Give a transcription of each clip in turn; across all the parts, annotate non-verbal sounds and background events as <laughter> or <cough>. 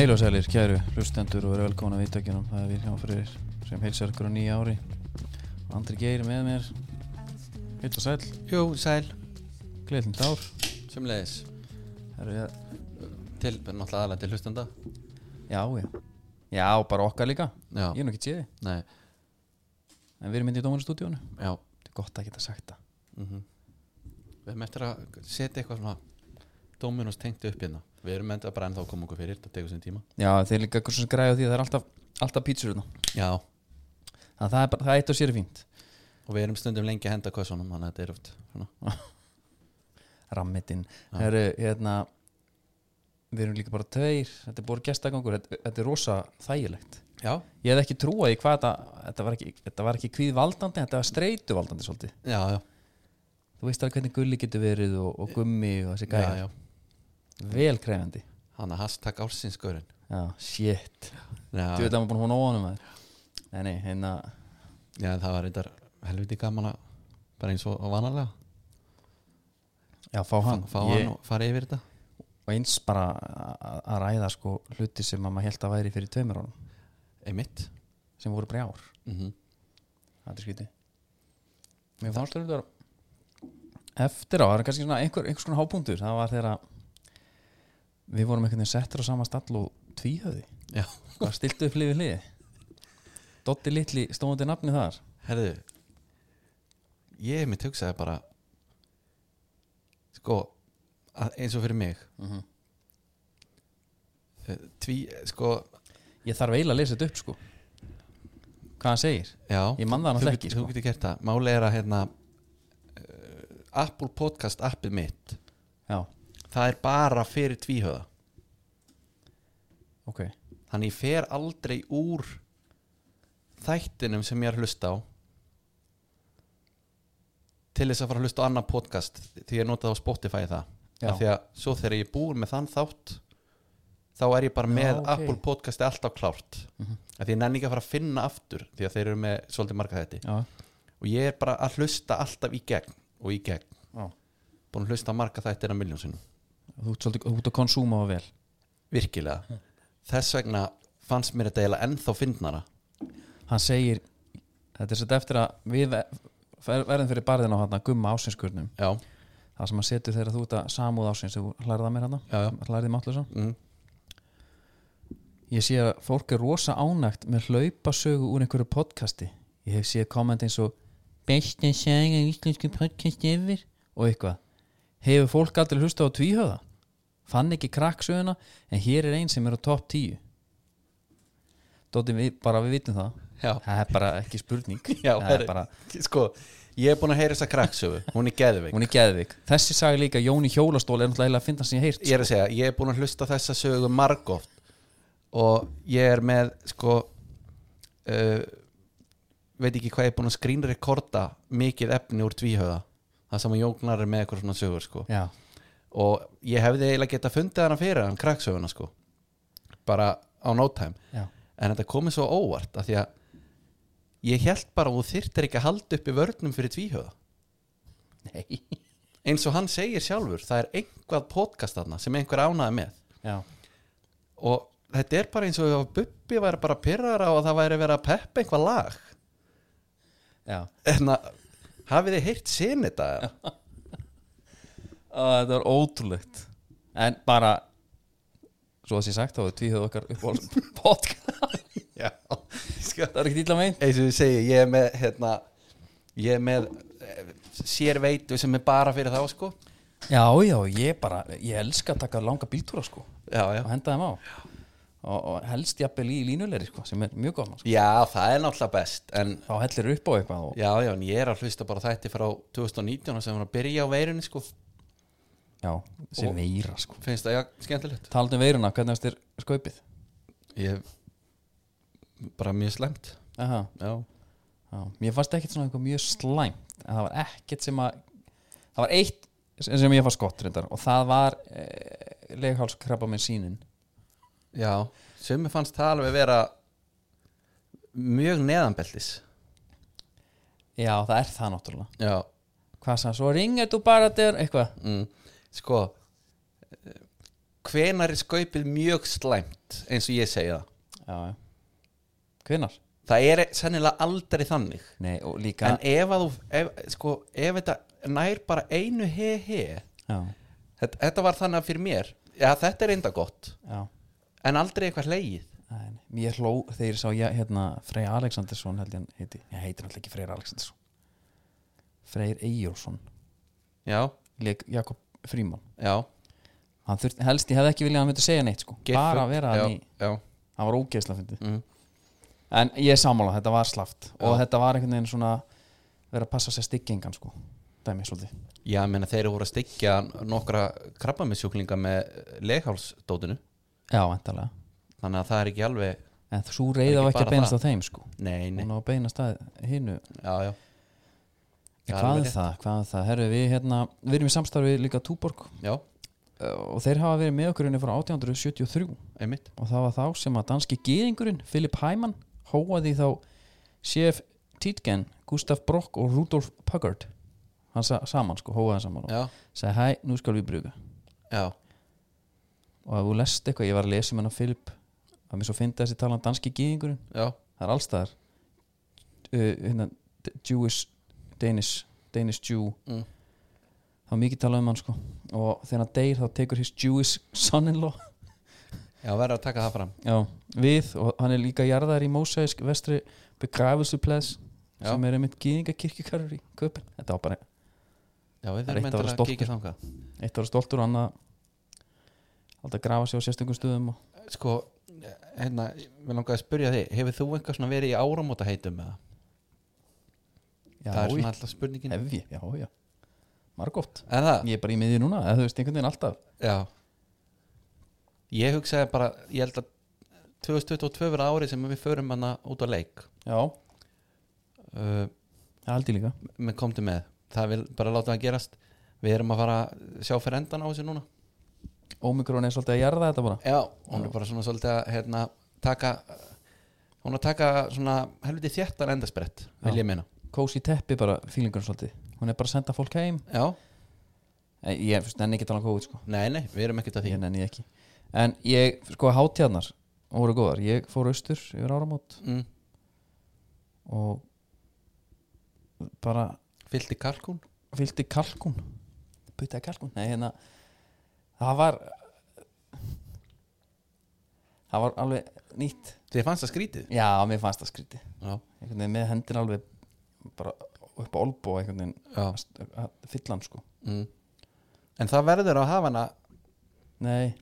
Heil og sælir, kæru hlustendur og eru velkomin að viðtækjunum Það er Vilhjá Freyrir sem heilsar ykkur á nýja ári. Andri Geir með mér. Heil og sæl, Jú, sæl, gleðlind ár sem leiðis Herru, ja, Til, náttúrulega aðlega til hlustanda Já, já. Já, bara okkar líka. Já, Ég er nú ekki séði nei, En við erum myndið í dómarastúdíónu já. Þetta er gott að geta sagt það. Mm Við erum eftir að setja eitthvað svona Dóminus tengt upp hérna Við erum enda bara ennþá að koma okkur fyrir Það tegur sem tíma. Já, þeir líka eitthvað sem græða því að það er alltaf, alltaf pítsur hérna. Já, Það, það er bara, það er eitt og sér er fínt. Og við erum stundum lengi að henda kössunum Þannig að þetta er oft <laughs> Rammitinn. Herru, hérna Við erum líka bara tveir. Þetta er búið gestagangur Þetta, þetta er rosa þægilegt. Já, Ég hef ekki trúað í hvað þetta Þetta var ekki, þetta var ekki kvíð valdandi Þetta var streitu valdandi svolítið. Já, já, Þú veist alveg hvernig gulli getur verið og, og gummi og þessi já, gæja já. Vel krefandi Hanna hashtag ársinsgörin Já, shit. Þú veit að maður búin að hún óanum að Nei, nei, hérna já, það var reyndar helviti gaman að Bara eins og vanalega. Já, fá hann. Fá Ég- hann og fara yfir þetta. Og eins bara að- að ræða sko hluti sem að maður held að væri fyrir tveimur árum. Einmitt. Sem voru bara í ár mm Það er skytið Mér fannst vera Eftir á, það er kannski einhvers konar hápunktur. Það var þegar að Við vorum einhvern veginn settur á sama stall og tvíhöði Já. Hvað stiltu upp liðið hliði Dotti litli stóðandi nafni þar. Herðu Ég mitt hugsaði bara Sko að, eins og fyrir mig Mhm. eh, Tví, sko Ég þarf eiginlega að lesa þetta upp sko. Hvað hann segir? Já, Ég man það þú, náttúrulega get- ekki þú sko. getur gert það. Máli er að hérna uh, Apple Podcast appið mitt Já, Það er bara fyrir tvíhöða. Ok. Þannig ég fer aldrei úr Þættinum sem ég er að hlusta á Til þess að fara að hlusta á annað podcast Því ég nota það á Spotify það. Því að svo þegar ég er búin með þann þátt Þá er ég bara Já, með ok. Apple podcasti alltaf klárt. Mhm. Af Því ég nenni ekki að fara að finna aftur Því að þeir eru með svolítið marga þetta Já, Og ég er bara að hlusta alltaf í gegn Og í gegn. Já. Búin að hlusta marga þættir að miljón sinum Þú ert svolítið, ert að konsúma það vel. Virkilega. Þess vegna fannst mér þetta eiginlega ennþá fyndnara. Hann segir Þetta er sett eftir að við verðum fyrir barðin á hann gumma ásinskurnum. Já, Það sem að setur þegar þú ert að samúð ásins Þú hlærið að mér hann Hlærið máttlusa mm. Ég sé að fólk er rosa ánægt með hlaupasögu úr einhverju podcasti. Ég hef séð komment eins og Besta saga íslensku podcast ever og eitthvað. Hefur fólk aldrei hlusta á tvíhöða? Fann ekki krakksöguna en hér er einn sem er á topp 10 Dóttir við, bara við vitum það. Já, Það er bara ekki spurning. <laughs> Já, er bara, sko, ég er búin að heyra þessa krakksögu. Hún er er geðvik Þessi saga líka Jóni Hjólastól er náttúrulega að finna sem ég heyrt Ég er að segja, ég er búin að hlusta þessa sögu margóft Og ég er með, sko uh, Veit ekki hvað ég er búin að skrínrekorda Mikið efni úr tvíhöða Það sem að Jóknar er með eitthvað svona sögur, sko. Já, Og ég hefði eiginlega getað fundið hana fyrir hann Krakksöguna, sko. Bara á no time. Já, En þetta komið svo óvart af Því að ég held bara að þú þyrftir ekki að halda upp í vörnum fyrir tvíhöða nei. Eins og hann segir sjálfur það er einhvað podcast þarna sem einhver ánaði með. Já, og þetta er bara eins og ef Bubbi væri bara pyrrar á að það væri verið að peppa einhvað lag. Já. En að hafið þið heyrt sín þetta <laughs> Þetta var ótrúlegt. En bara Svo að sé sagt þá er tvíhöð okkar upp á podcast. Já. Sko, Það er ekki illa meint. Eins og ég segi, ég er með hérna, ég er með eh, sér veitu sem er bara fyrir þá sko. Já, já, ég bara Ég elska að taka langa bíltúra sko. Já, já. og henda þeim á. Og, og helst jafnvel í línulegri sko sem er mjög góð sko. já, það er náttúrulega best en þá hellir upp á eitthvað og, já, já, en ég er að hlusta bara þætti frá 2019 sem var að byrja á veirunni sko já, þessi veira sko. finnst það já, skemmtilegt. Talandi um veiruna, hvernig varst þér skaupið? ég bara mjög slemt Aha, já, já, mér fannst ekkert svona eitthvað mjög slæmt en það var ekkert sem að það var eitt sem ég fannst gott reyndar og það var e, leghálskrabba með sínin já sem mér fannst það alveg vera mjög neðanbeltis. Já, það er það náttúrulega. Já, hvað sann, svo? Ringir þú bara der eitthvað? Mm, sko hvenar er skaupið mjög slæmt eins og ég segi það hvenar? það er sennilega aldrei þannig. Nei, líka en ef að þú ef, sko, ef þetta nær bara einu he he þetta, þetta var þannig að fyrir mér. Já þetta er enda gott. Já. En aldrei eitthvað leið. Mér hló þegar ég sá ég, hérna, Freyr Alexandersson held ég hann heiti, ég heitir náttúrulega ekki Freyr Alexandersson. Freyr leik Jakob Fríman já. Hann þurft, helst ég hefði ekki viljað að hann myndi segja neitt sko. bara að vera já, hann í já, hann var ógeðslega fyndið. Mm, en ég er sammála, þetta var slaft og þetta var einhvern veginn svona vera að passa sér styggingan sko. Dæmi svolítið. Já menna þeir eru voru að styggja nokkra krabbamissjúklinga með leghálsdótinu. Já, endalega þannig að það er ekki alveg en svo reyða ekki var ekki bara að beinast það. að þeim sko. Nei, nei, hún á að beinast að hinu. Já, já Já, hvað er rétt. það, hvað er það, herru við hérna við erum í samstarfi líka Túborg. Já, uh, og þeir hafa verið með okkur inni frá 1873 einmitt. Og það var þá sem að danski gýðingurinn Philip Hyman hóaði þá Chef Tietgen, Gustaf Brock og Rudolf Puggard hann sa saman sko, hóaði saman og já, sagði hæ, nú skal við bruga já, og ef þú lest eitthvað, ég var að lesa með hann Philip að mér svo fyndi þessi talan danski gýðingurinn já, það er allstaðar uh, hérna, D- Jewish Danish, Danish Jew. Mm. það var mikið talað um hann sko. Og þegar hann deyr þá tekur his Jewish son-in-law. Já verður að taka það fram. Já, við og hann er líka jarðar í Mósæsk vestri begravelsuples Já. sem er einmitt gýðingakirkjukarur í köpun þetta var bara já, við Það er þurfum eitt að kíkja þangað. Eitt ára stoltur og annað alltaf grafa sig á sérstökum stöðum og sko, hérna, við langaði að spyrja þig hefur þú eitthvað svona verið í áramóta heitum eða? Já, það er svona alltaf spurningin. Hef ég, já, já. Margótt, það? ég er bara í miði núna þú veist einhvern veginn alltaf. Já. Ég hugsaði bara, ég held að 2022 verða árið sem við förum hana út á leik. Já, uh, það ég líka. með komdu með. Það vil bara láta það gerast. Við erum að fara að sjá fyrir endan á þessu núna. Ómikrón er svolítið að jarða þetta bara. Já, hún er bara svona svolítið að hérna, taka hún er að taka svona helviti þéttan endasbrett vil ég meina kósi teppi bara fílingur svolítið. Hún er bara að senda fólk heim. Já, Eh, ég fyrst nenni ekki að tala um COVID sko. Nei nei, við erum ekkert að því. Ég nenni ekki. En ég, sko hátjarnar voru góðar, ég fór austur yfir áramót. Mm. og bara fylgdi kalkún? fylgdi kalkun butaði kalkun, nei hérna það var það var alveg nýtt. Þið fannst það skrítið? Já, mér fannst það skríti já, einhvern veginn með hendin alveg bara upp á olbú og einhvern veginn að- fylla hann sko. Mm. en það verður að hafa hana nei,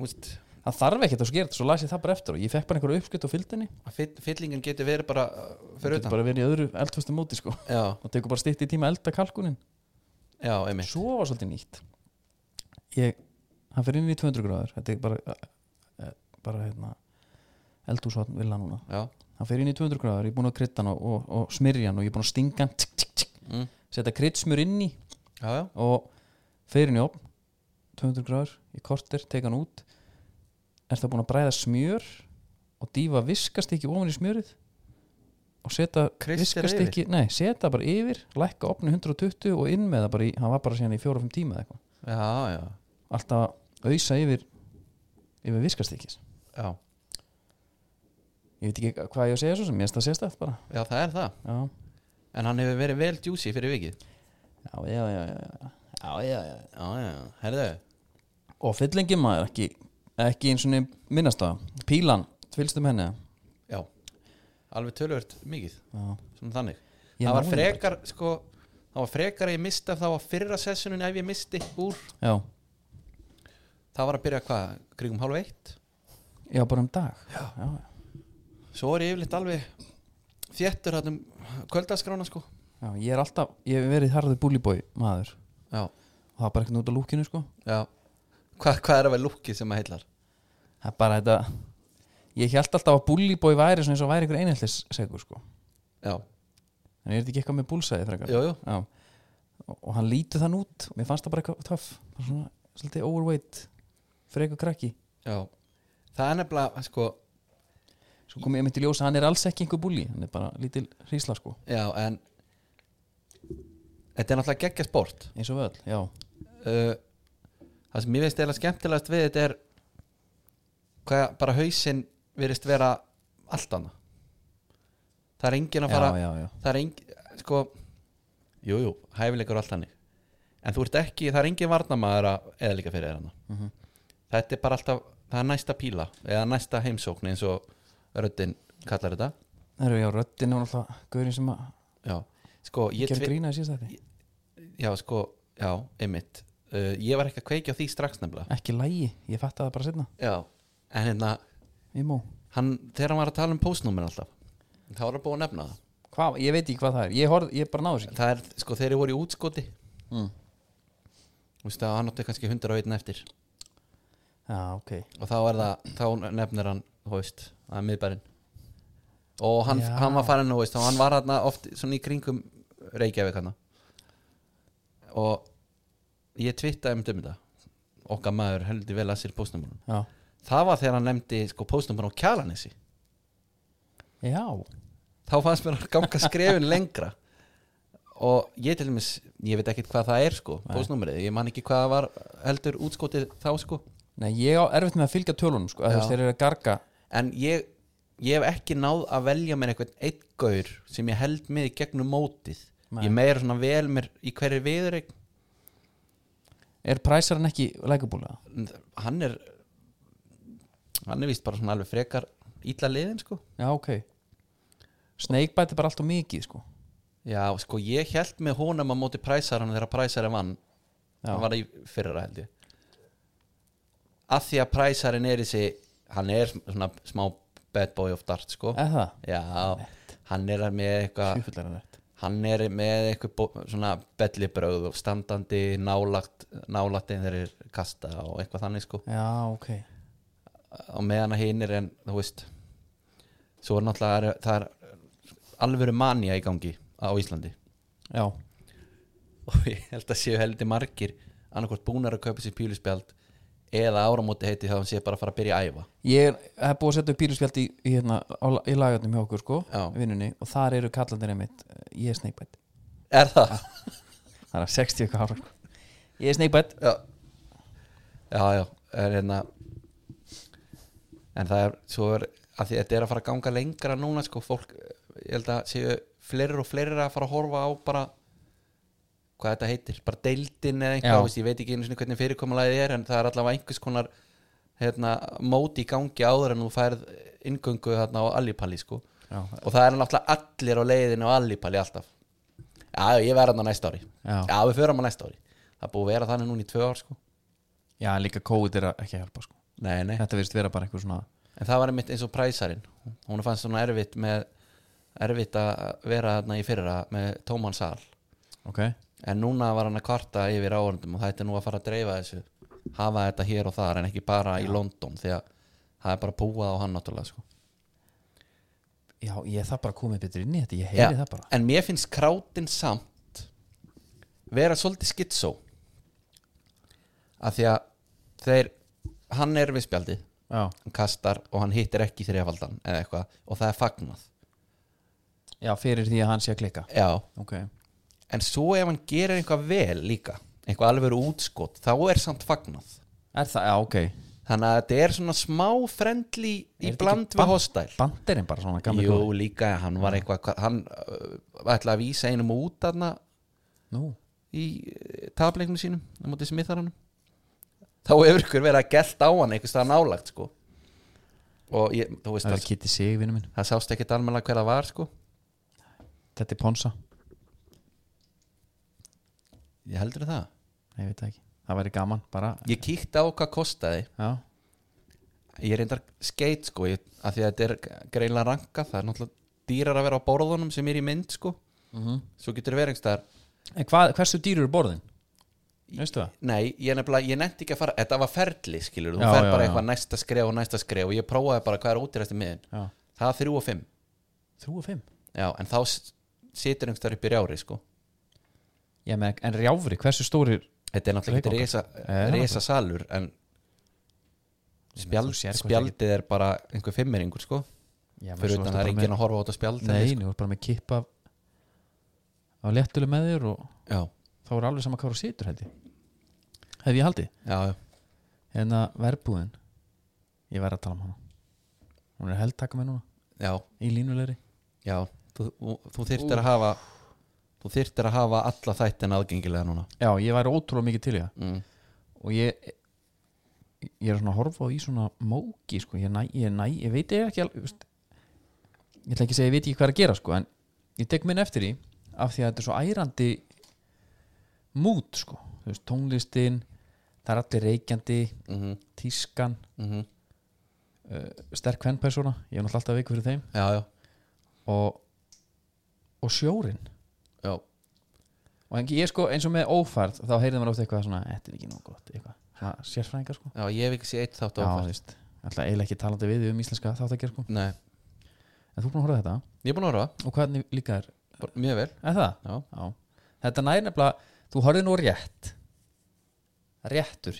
úst, það þarf ekkert að skera þetta svo las ég það bara eftir og ég fekk bara einhverju uppskrift og fylgdinni að fyll, fyllingin getur verið bara uh, fyrir getur utan. bara verið í öðru eldföstu móti sko. Já, og tekur bara stytt í tíma að elda kalkunin já, einmitt. Svo var svolítið nýtt. Ég, hann fyrir inn í 200 gráður. Þetta er bara e, bara hérna eldhúsvatn vilja núna. Já, hann fyrir inn í 200 gráður, ég er búin að krydda hann og, og, og smyrja hann og ég er búin að stinga hann tsk, tsk, tsk, mm. setja kryddsmur inn í já, já, og fyrir inn í opn 200 gráður, í korter, teka hann út. Er það búin að bræða smjör og dýfa viskastykki ofan í smjörið og setja Kristir viskastykki nei, setja bara yfir, lækka opni 120 og inn með það bara í, hann var bara síðan í 4-5 tíma eða eitthvað. Alltaf auðsa yfir yfir viskastykkis. Já. Ég veit ekki hvað ég á að segja svo sem ég finnst það sést bara. Já það er það. Já, en hann hefur verið vel juicy fyrir vikið. Já, já, já, já, já, já, já, já. já, já, herðu. Og fyllingi maður ekki ekki eins og minnast það. Pílan, tvilstum henni já, alveg tölvört mikið. Já, svona þannig. Ég það var náði frekar sko, það var frekar að ég misti af þá að fyrra sessunin ef ég misti úr. Já, það var að byrja hvað, krigum hálf eitt? Já, bara um dag. Já, já, svo er ég yfirleitt alveg þéttur hann um kvöldaskrána sko. Já, ég er alltaf ég hef verið harður búlibói maður. Já, og það er bara ekkert út á lúkinu sko. Já. Hva, hvað er að vera lúkið sem að heillar? Það er bara þetta ég held alltaf að búlibói væri svona eins og væri einhver einheltis segur sko. Já, en er þetta ekki eitthvað með búlsæði frekar? Jú, jú, Já. og, og hann lítið þann út og mér fannst það bara eitthvað töff. Bara svona, svolítið overweight eitthvað krakki. Já. Það er nefnilega sko svo kom ég myndi í ljós að hann er alls ekki einhver búli hann er bara lítil hrísla sko. Já, en þetta er náttúrulega geggja sport. Eins og öll, já, uh, það sem ég veist eða skemmtilegast við þetta er hvað bara hausinn virðist vera allt annað. Það er engin að fara já, já, já. það er engin, sko jú, jú, hæfileikar og allt hannig en þú ert ekki, það er engin varnamaður að eða líka fyrir þér hana Mhm. þetta er bara alltaf, það er næsta píla eða næsta heimsókn eins og röddin kallar þetta. Það eru já, röddin er náttúrulega Gaurin sem að já, sko, tvi- grína í síðast þetta já, sko, já, einmitt. Uh, ég var ekki að kveikja á því strax nefnilega. Ekki lægi, ég fatt það bara setna já, en hérna hann, þegar hann var að tala um postnúmer alltaf þá var hann búið að nefna það. Hvað, ég veit ekki hvað það er. Ég, horf, ég bara náðu sér það er, sko, þegar ég voru í útskoti. Mm. þú veist að hann átti kannski hundra og einn eftir. Já, ok. Og þá er það, þá nefnir hann þú veist, það er miðbærin og hann, Já. hann var farin, þú veist, og hann var hann oft svona í kringum Reykjavík hann og ég twittaði um þetta. Okkar maður heldur vel að sér postnumurinn Já, það var þegar hann nefndi sko postnumurinn á Kjalanessi já. þá fannst mér að ganga skrefin <laughs> lengra. Og ég til dæmis ég veit ekkert hvað það er sko, postnumrið ég man ekki hvað það var heldur útskotið þá sko. Nei, ég á erfitt með að fylgja tölunum sko, að Já. þú veist, þeir eru að garga en ég, ég hef ekki náð að velja mér einhvern einn gaur sem ég held með í gegnum mótið. Nei. ég meira svona vel mér í hverju viður Er præsarinn ekki lækubúlega? hann er hann er vist bara svona alveg frekar ítla liðin sko. Já, ok. Er bara allt og mikið sko. Já sko ég held með honum að móti præsar hann þegar præsar er vann. Já. hann var í fyrra held ég. Að því að præsarinn er þessi hann er svona smá bad boy of dart sko. Er það? já, hann er með eitthvað er hann er með eitthvað svona bellibröð og standandi nálagt einn þeir eru kasta og eitthvað þannig sko. Já, ok. Og meðan að hinn er en þú veist svo er náttúrulega það er alvöru mania í gangi á Íslandi. Já, <laughs> og ég held að séu heldur margir annarkvort búnar að kaupa sér píluspjald eða áramóti heiti þá hann sé bara að fara að byrja að æfa. Ég hef búið að setja upp píluspjald í, í, hérna, á, í lagarnum hjá okkur sko vinnunni og þar eru kallandir einmitt eh, ég er Snakebite. Er það? Það er 60 eitthvað ára sko. Ég er Snakebite. Já. Já, já, er hérna en það er svo er að því þetta er að fara að ganga lengra núna sko, fólk, ég held að séu fleiri og fleiri að fara að horfa á bara hvað þetta heitir, bara deildin eða einhvað, ég veit ekki einu sinni hvernig fyrirkomulagið er en það er allavega einhvers konar hérna, móti í gangi áður en þú færð inngöngu þarna á Allipalli sko. Og það er náttúrulega allir á leiðinu á Allipalli alltaf. Já, ég verð þarna næsta ári. Já. já, við förum á næsta ári. Það búið að vera þannig núna í tvö ár sko. Já líka COVID er að ekki að hjálpa sko. Nei, nei. Þetta virðist vera bara einhver svona en það var einmitt eins og præsarinn. Hún fannst svona erfitt með erfitt að vera þarna í fyrra með tóman sal. Ok en núna var hann að kvarta yfir áhörndum og það er nú að fara að dreifa þessu hafa þetta hér og þar en ekki bara í London því að það er bara búað á hann náttúrulega sko. Já, ég það bara komið betur inn í þetta Ég heyri það bara. en mér finnst krátin samt vera svolítið skitsó af því að þeir hann er við spjaldið Já, hann kastar og hann hittir ekki þrjafaldan eða eitthvað og það er fagnað. Já fyrir því að hann sé að klikka. Já, Ok en svo ef hann gerir eitthvað vel líka eitthvað alveg útskot, þá er samt fagnað. Er það, já ok. Þannig að þetta er svona smá friendly Er í bland ekki við ban- hostile? Banderinn bara svona gamli Jú, góði. líka, hann var eitthvað hvað- hann uh, ætlaði að vísa einum út þarna Nú. í uh, tableiknum sínum á móti smitharanum þá hefur ykkur verið að gelta á hann eitthvað staðar nálagt sko. Og ég, þú veist Það það, sást ekkert almennilega hver það var sko. Þetta er Ponsa ég heldur það. Nei, ég veit það ekki. Það væri gaman, bara ég kíkti á hvað kostaði. Já, ég reyndar skeit sko ég, að því að þetta er greinlega ranka það er náttúrulega dýrar að vera á borðunum sem er í mynd sko. Mhm. svo getur verið einhverstaðar En hvað, hversu dýrur er borðin? Veistu það? nei, ég nefnilega, ég nefndi ekki að fara þetta var ferli skilur, þú Já, fer já, bara já. eitthvað næsta skref og næsta skref og ég prófaði bara hvað er útiræsti miðin. Já. Það er þrjú og fimm. Þrjú og fimm? Já, en þá s- situr einhverstaðar upp í rjári sko Já, með, en rjáfri, hversu stórir þetta er náttúrulega ekki risa, Eh, salur en spjald, spjaldið er bara einhver fimmeringur sko. Já, fyrir utan það er enginn að horfa á þetta spjald Nei, þú er bara með kippa á léttuleg með þér og já, þá er alveg sama hvað þú situr held ég. Hef ég haldið? Já, já. Hérna verbúðin. Ég væri að tala um hana. Hún er heldtaka með núna. Já, í línulegri. Já þú, þú, þyrftir að hafa þú þyrftir að hafa alla þættin aðgengilega núna. Já, ég væri ótrúlega mikið til það. Mm. og ég ég er svona að horfa á í svona móki sko, ég, næ, ég, næ, ég veit ég ekki alveg ég ætla ekki að segja ég veit ekki hvað að gera sko, en ég tek minn eftir því af því að þetta er svo ærandi mút sko, veist, tónlistin það er allir reykjandi Mm tískan, -hmm. sterk kvennpersona ég er náttúrulega alltaf viku fyrir þeim. Já, já, og, og sjórin og en ég sko eins og með ófærð þá heyrðum maður oft eitthvað svona, þetta er ekki nóg gott eitthvað, svona sérfræðingar sko. Já, ég hef ekki sé eitt þátt veist, alltaf eiginlega ekki talandi við um íslenska þátt að gera sko. Nei, en þú er búin að horfa þetta? Ég er búin að horfa. Og hvernig líka er, bara mjög vel. Er það? já, Já. Þetta næri nefnilega, þú horfið nú rétt. Réttur.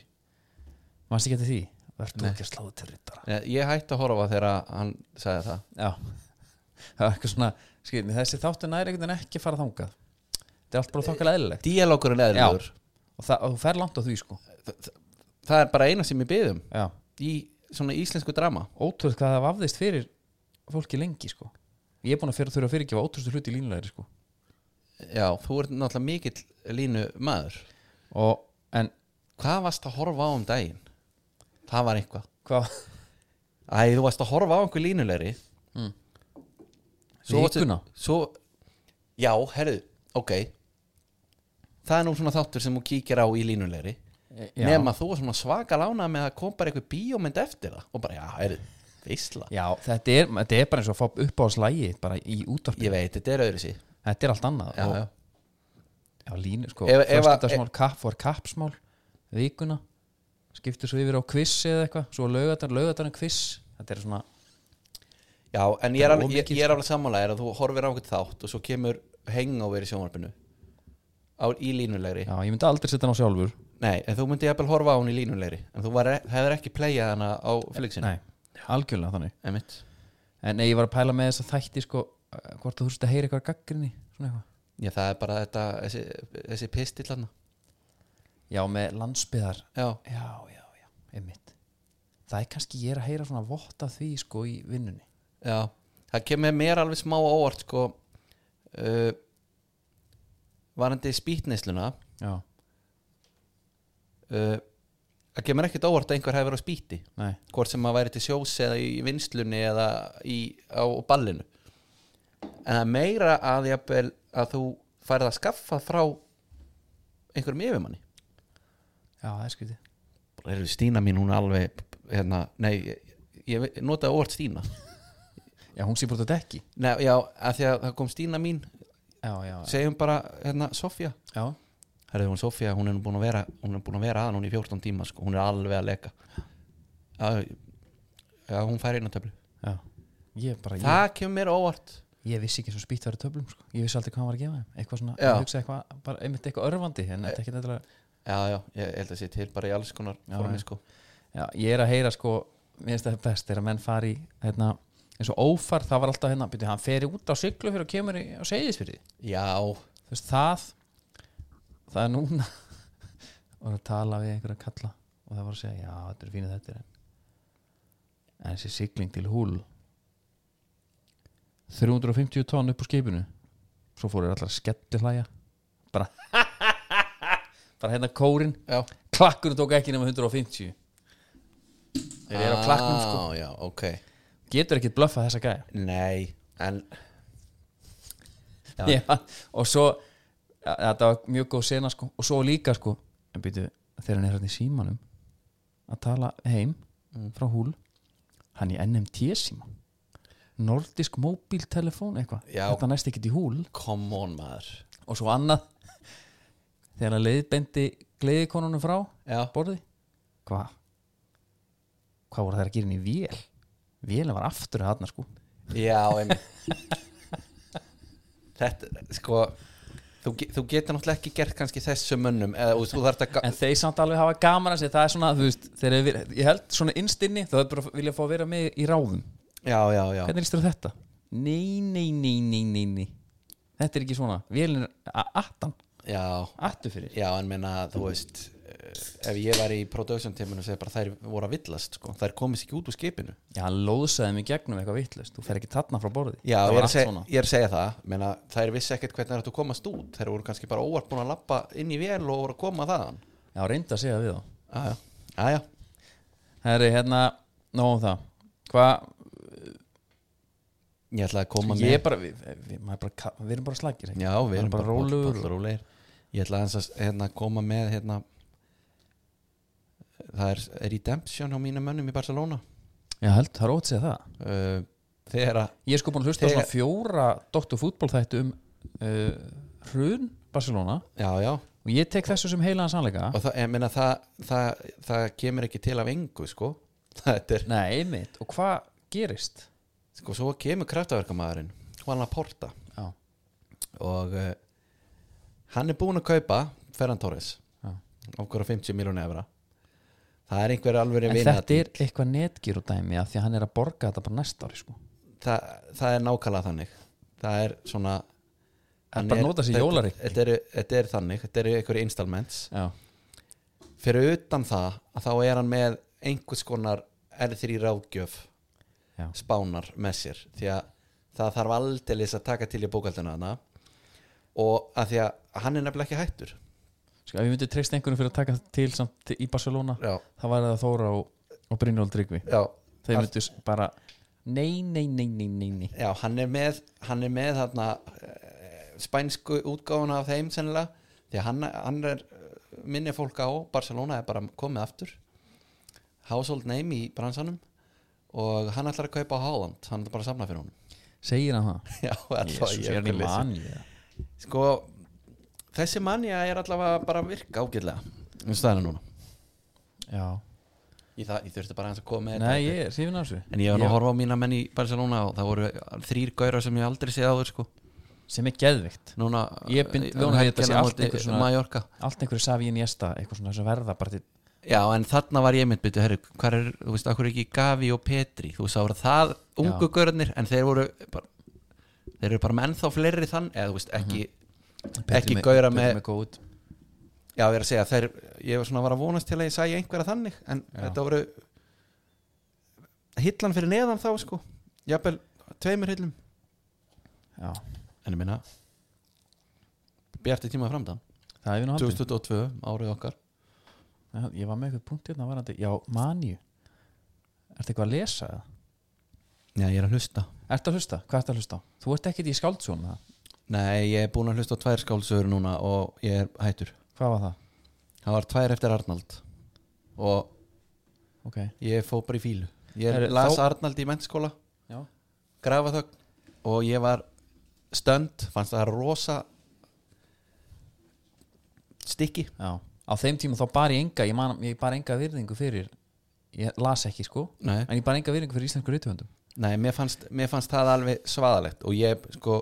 Manst ekki eftir því? Vertu Nei. ekki að sláðu til rittara Ég- ég hætti að horfa þegar hann sagði það. Já. <laughs> Það var eitthvað svona, skil, þessi þáttu næri einhvern veginn ekki fara þangað Þetta er allt bara þokkalega eðlilegt. Díalókurinn eðlilegur. Og, það, og þú fer langt á því sko. Það er bara eina sem ég Já, í svona íslensku drama. Ótrúð hvað það vafðist fyrir fólki lengi sko. Ég er búin að fyrir, þurfa að fyrirgefa ótrústu hluti línulegri sko. Já, þú ert náttúrulega mikill línu maður Og, en, hvað varst að horfa á um daginn? það var eitthvað. Hvað? Æ, þú varst að horfa á einhver línulegri. Mm. Svo? Svo, já, herðu, ok Það er nú svona þáttur sem þú kíkir á í línulegri. Já. Nefn að þú var svona svaka lána með að kom bara eitthvað bíómynd eftir það. Og bara, já, herðu, veistla Já, þetta er, þetta er bara eins og að fá upp á slægi bara í útvarpi Ég veit, þetta er öðru sí Þetta er allt annað. Já, og, já, Já, línu, sko Ef- ef að- Föstudagsmál, kapp, var kappsmál Vikuna Skiptir svo yfir á quiz eða eitthvað Svo laugadar, laugadar en quiz. Þetta er svona já en ég er, Það er alveg, ég, ómikið, ég er alveg sammála er að þú horfir á eitthvað þátt Og svo kemur hangover í sjónvarpinu á, Í línulegri. Já, ég myndi aldrei setja hann á sjálfur. Nei, en þú myndi jafnvel horfa á hún í línulegri. En þú var, hefur ekki playað hana á flixinu Nei, algjörlega þannig. Einmitt. En nei, ég var að pæla með þess að þætti sko Hvort þú þurfti að heyra eitthvað gaggrinni Svona eitthvað. Já, það er bara þetta, þessi, þessi pistill hann Já, með landsbyðar. Já, Já, já, já, einmitt. Það er kannski ég er að heyra svona vott af því sko í vinnunni. Já Það kemur mér alveg smá óvart sko. Uh, Varandi spýtneisluna Já, uh, Það kemur ekkert óvart að einhver hefur verið á spýti. Nei, Hvort sem að væri til sjós eða í vinslunni eða í, á ballinu. En það er meira að, jafnvel, að þú færð að skaffa frá einhverjum yfirmanni. Já, það er eru Stína mín hún er alveg hérna, nei, ég, ég notaði óvart Stína. Já, hún sé bara þetta ekki. Nei, já, að því að það kom Stína mín segjum bara, hérna, Sofía. Já. Herrðu hún Sofía, hún er búin að vera hún er búin að vera að hún í 14 tíma sko, hún er alveg að leka. Já, já hún fær eina töflu. Já, ég bara ég, það kemur mér óvart. Ég vissi ekki svo spýtt verið töflum sko. Ég vissi aldrei hvað hann var að gefa Eitthvað svona, Já. ég hugsa eitthvað, bara einmitt eitthvað örfandi En þetta er ekki þetta já, já, ég held að sé til bara í alls konar formi sko. Já, ég er að heyra sko Mér finnst það best þegar menn fari hérna, eins og ófar, það var alltaf hérna byrju, hann feri út á siglu fyrir að kemur í, á segðisfyrir já, veist það það er núna <laughs> og að tala við einhverja kalla og það var að segja, já þetta er fínið þetta er en þessi sigling til húl 350 tonn upp á skipinu svo fóru þeir allar skelli hlæja bara <laughs> bara hérna kórin já. klakkurinn tók ekki nema 150 þeir eru á klakknum sko. Ah, já, ok getur ekkert blöffað þessa gæja. Nei, en Já. Og svo ja, þetta var mjög góð sena sko. Og svo líka sko en byrju, þegar hann er hérna í símanum að tala heim frá húl hann í NMT síma. Nordisk móbíltelefón eitthvað. Þetta næst ekkert í húl come on maður. Og svo annað. Þegar hann leiðbendi gleðikonunum frá borði. Hvað hvað voru þær að gera inn í vél vélum var aftur að þarna sko. Já, einmitt. Þetta, sko þú, þú getur náttúrulega ekki gert kannski þessu mönnum eða þú, þú þarft að en þeir samt alveg hafa gaman að segja það er svona, þú veist, þeir eru verið- ég held svona innstinni, þá er bara vilja fá að vera með í ráðum, Já, já, já. Hvernig lístur þetta? Nei, nei, nei, nei, nei, nei. Þetta er ekki svona, vélin er a- attan Já, attu fyrir, já, en menna, þú veist ef ég var í production teaminu og segja bara þær voru að villast sko. þær komist ekki út úr skipinu. Já, hann lóðsaði mig gegnum eitthvað vittlust Þú fer ekki þarna frá borði. Já, ég er, að seg, ég er að segja það. Meina, þær vissi ekkert hvernig það er að komast út. Þær voru kannski bara óvart búin að lappa inn í vel og voru að koma þaðan. Já, reyndi að segja við þá. Aja, aja, Herri, hérna, nóg um það. Hvað, ég ætla að koma með bara Við, við, bara, við erum bara slagir ekki? Já, við erum bara, bara rólegir. Ég ætla aðeins að hérna, koma með hérna, það er redemption á mínum mönnum í Barcelona. Já, held, það er segja það. Uh, þegar að Ég er sko búin að hlusta á svona fjóra Dr. Fútból þættu um uh, Hrun Barcelona. Já, já, og ég tek þessu sem heilaðan sannleika. Og það, ég meina, það, það, það kemur ekki til af engu sko. <laughs> er, Nei, einmitt, og hvað gerist? sko, svo kemur kraftaverkamæðurinn Juan Laporta. Já, og uh, hann er búinn að kaupa Ferran Torres. Já. okkur á 50 miljónu evra það er einhver alveg En þetta er eitthvað netgíru dæmi að því að hann er að borga þetta bara næsta ári sko. Það, það er nákvæmlega þannig. Það er svona hann er þetta- þetta, er- þetta er þannig, þetta eru einhverju installments. Já, fyrir utan það að þá er hann með einhvers konar R3 ráðgjöf já, spánar með sér. Því að það þarf aldeilis að taka til í bókaldina hana og að því að hann er nefnilega ekki hættur sko ef við myndum treyst einhverjum fyrir að taka til samt í Barcelona já, það væri það Þóra og, og Brynjóld Tryggvi. Þeir myndu bara nei, nei, nei, nei, nei, nei. Já hann er með hann er með þarna eh, spænsku útgáfuna af þeim sennilega því að hann, hann er eh, minni fólk á Barcelona er bara komið aftur. Household name í bransanum og hann ætlar að kaupa á Haaland hann ætlar bara að samna fyrir honum. Segir hann það? <laughs> Já, Jesús, ég er í að lesa. sko þessi manja er allavega bara að virka ágætlega. Um staðina núna. Já, ég, það, ég þurfti bara aðeins að koma með nei, þetta. ég er hrifin af þessu. En ég var nú að horfa á mína menn í Barcelona og það voru þrýr gaurar sem ég aldrei séð áður sko. Sem er geðvikt núna Ég bind um vona við þetta sé helgina allt móti einhver svona- Mallorca. allt einhverju safi í njesta eitthvað svona sem verða bara til Já, en þarna var ég mynd byrju, herru, hvað er, þú veist, akkur ekki Gavi og Petri, þú veist, það voru það ungu gaurarnir, en þeir voru bara, þeir eru bara með ennþá fleiri þann, eða þú veist, ekki ekki gauðra með, já, ég er að segja, þeir ég var svona að vara að vonast til að ég sæja einhverja þannig en Já. þetta voru hillan fyrir neðan þá, sko jafnvel, tveimur hillum já, en ég minna bjarti tíma framdann það er við nú haldið 2022, árið okkar Já, ég var með eitthvað punkt hérna varandi já, manju ertu eitthvað að lesa það? Já, ég er að hlusta Ertu að hlusta? Hvað ertu að hlusta? Þú ert ekkert í skáldsjón það? Nei, ég er búin að hlusta á tvær skálsögur núna og ég er hættur. Hvað var það? Það var tvær eftir Arnald og Ok. ég fó bara í fílu Ég Heyrðu, las þá- Arnald í mennskóla grafa þögn og ég var stönd, fannst það rosa stykki. Já. Á þeim tíma þá bar ég enga Ég, man, ég bar enga virðingu fyrir Ég las ekki sko Nei, En ég bar enga virðingu fyrir íslensku reytuhöndum nei mér, fannst, mér fannst það alveg svaðalegt og ég sko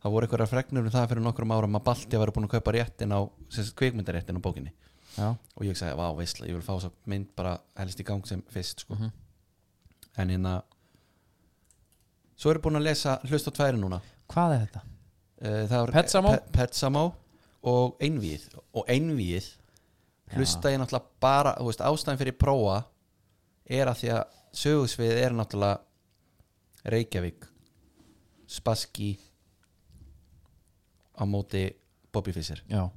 það voru einhverja fregnur um það fyrir nokkrum árum að Balti var búin að kaupa réttin á kvikmyndaréttin á bókinni Já og ég sagði, vá, veistla, ég vil fá svo mynd bara helst í gang sem fyrst sko. Mhm. en hérna svo eru búin að lesa hlust á tværi núna Hvað er þetta? Eh, Petsamó? Pe- Petsamó og Einvíð og Einvíð hlusta ég náttúrulega bara veist, ástæðan fyrir prófa er að því að sögusvið er náttúrulega Reykjavík Spassky á móti Bobby Fischer. Já.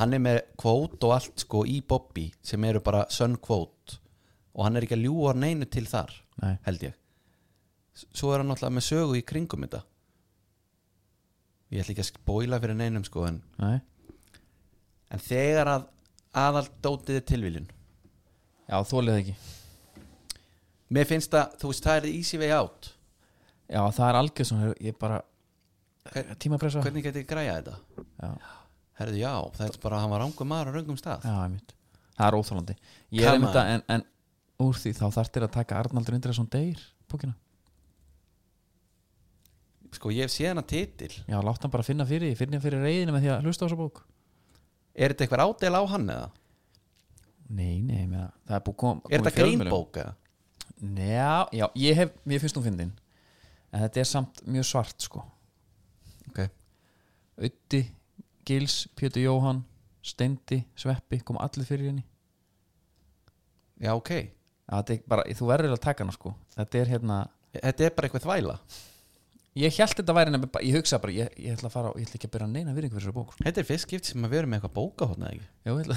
Hann er með kvót og allt sko í Bobby sem eru bara sönn kvót og hann er ekki að ljúa neinu til þar Nei. held ég. Svo er hann náttúrulega með sögu í kringum þetta. Ég ætla ekki að spóila fyrir neinum sko en, Nei. En þegar að aðal dótið er tilviljun. Já, þólið ekki. Mér finnst það, þú veist það er easy way out. Já, það er algjör svona Ég bara Tímapressa. Hvernig getið græja þetta? Já. Herðu já, það er bara að hann var rangum maður á röngum stað. Já, Það er óþólandi Ég er að en, en úr því þá þarftir að taka Arnaldur Indriðsson Deyr bókina. Sko ég séð hana titil. Já, látt hann bara finna fyrir Finna fyrir reyðinu með því að hlusta á þessa bók. Er þetta eitthvað ádel á hann eða? Nei, nei, með það Það er búið kom, er þetta grínbók eða? Já, já, ég hef, mér finnst hún fyndin. En þetta er samt mjög svart sko Ötti, Gils, Pétur Jóhann Steindi, Sveppi, kom allir fyrir henni. Já ok. Bara, þú verður að taka hana sko. Þetta er hérna, þetta er bara eitthvað þvæla. Ég held þetta væri nefnir, ég hugsa bara, ég, ég ætla að fara og ég ætla ekki að byrja að neina virðingu fyrir þessari bók sko. þetta er fyrst skipt sem að vera með eitthvað bóka hóna ekki? Já, ég, ætla,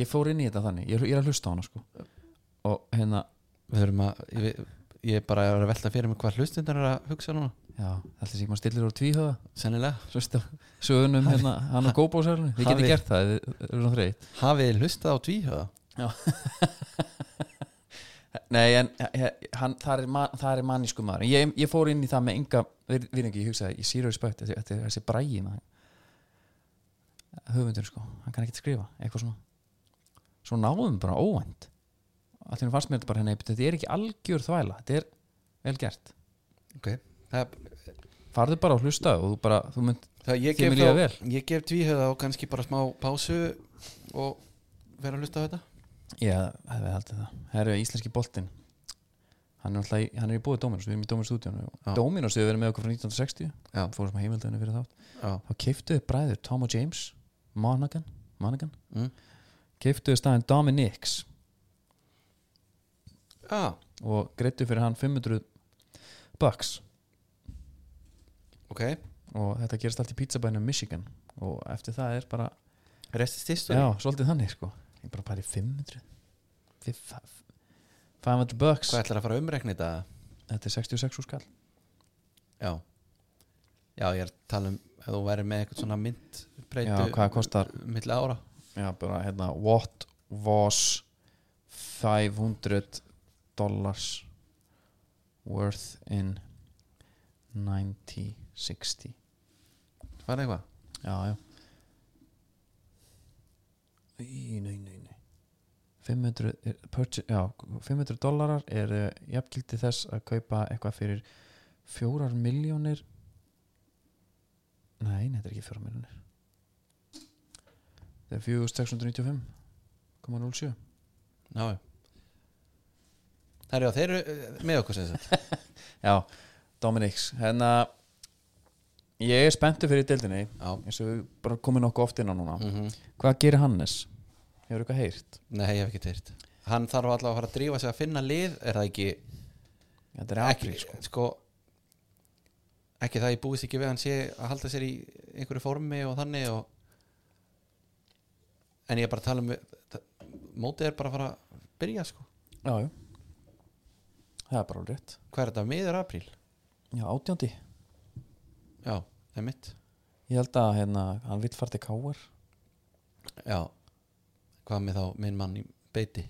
ég fór inn í þetta þannig, ég, ég er að hlusta á hana sko. Og hérna, að ég, er bara að velta fyrir mig hvað hlustundar er að hugsa núna já, sé ekki maður stillir úr tvíhöða sennilega. Veist það, sögunum hérna, hann og góbósælunum, þið Hafi- getið gert það þið eru svona þreytt. Hafið þið hlustað á tvíhöða <laughs> Nei, en hann, það, er man, það er mannísku maður ég, ég fór inn í það með enga virðingi, ég hugsaði, ég sýra respekt þetta þetta er þessi brægi maður. Höfundur sko, hann kann ekki skrifa. Eitthvað svona. Svo náðum bara óvænt. Allir fannst mér þetta bara henni þetta er ekki algjör þvæla, þetta er vel gert. Ok. Það, farðu bara og hlusta og þú bara, þú mynd það ég, gef þá, vel. ég gef tvíhöða og kannski bara smá pásu og vera að hlusta á þetta. Já, hefði haldið það. Herru, íslenski boltinn. Hann er, hann er í búið Dominos, við erum í Dominos stúdíunum Já. Dominos hefur verið með okkur frá 1960 Já. Fórum sem heimildöðinu fyrir þátt. Já, Þá keiftuðu bræður Tom og James Monaghan, Monaghan? Mm. Keiftuðu staðinn Dominics já, Og greittu fyrir hann 500 bucks ok. Og þetta gerist allt í pizzabænum Michigan. Og eftir það er bara restist Já, svolítið þannig sko. Ég bara pæri 500 Fiff- 500 bucks. Hvað ætlar að fara að umrekna þetta? Þetta er 66 úr skall. Já. Já, ég er að tala um ef þú væri með eitthvað svona mynd breytu Já, hvað kostar? milli ára. Já, bara hérna What was 500 dollars worth in 1960 hvað er eitthvað? Já, já. Í, nei, nei, nei. 500, er, purchase, já, 500 dollarar er uh, jafngildi þess að kaupa eitthvað fyrir fjórar miljónir Nei, nei, þetta er ekki fjórar miljónir Það er 4695,07 já, já. Það eru, þeir eru eh, með okkur sem sagt. <laughs> Já, Dominics hérna ég er spenntur fyrir deildinni eins og við bara komum nokkuð oft inn á núna mm hvað gerir Hannes? Hefur eitthvað heyrt? nei, ég hef ekki teirt Hann þarf allavega að fara að drífa sig að finna lið Er það ekki, Þetta er ekki apríl sko. sko. Ekki það ég búist ekki við hann sé að halda sér í einhverju formi og þannig og En ég er bara að tala um Mótið er bara að fara að byrja sko Já, já Það er bara alveg rétt Hvað er þetta, miður apríl? Já, átjóndi Já, það er mitt Ég held að hérna, hann vill fara til Káar Já Hvað með þá minn mann í beiti?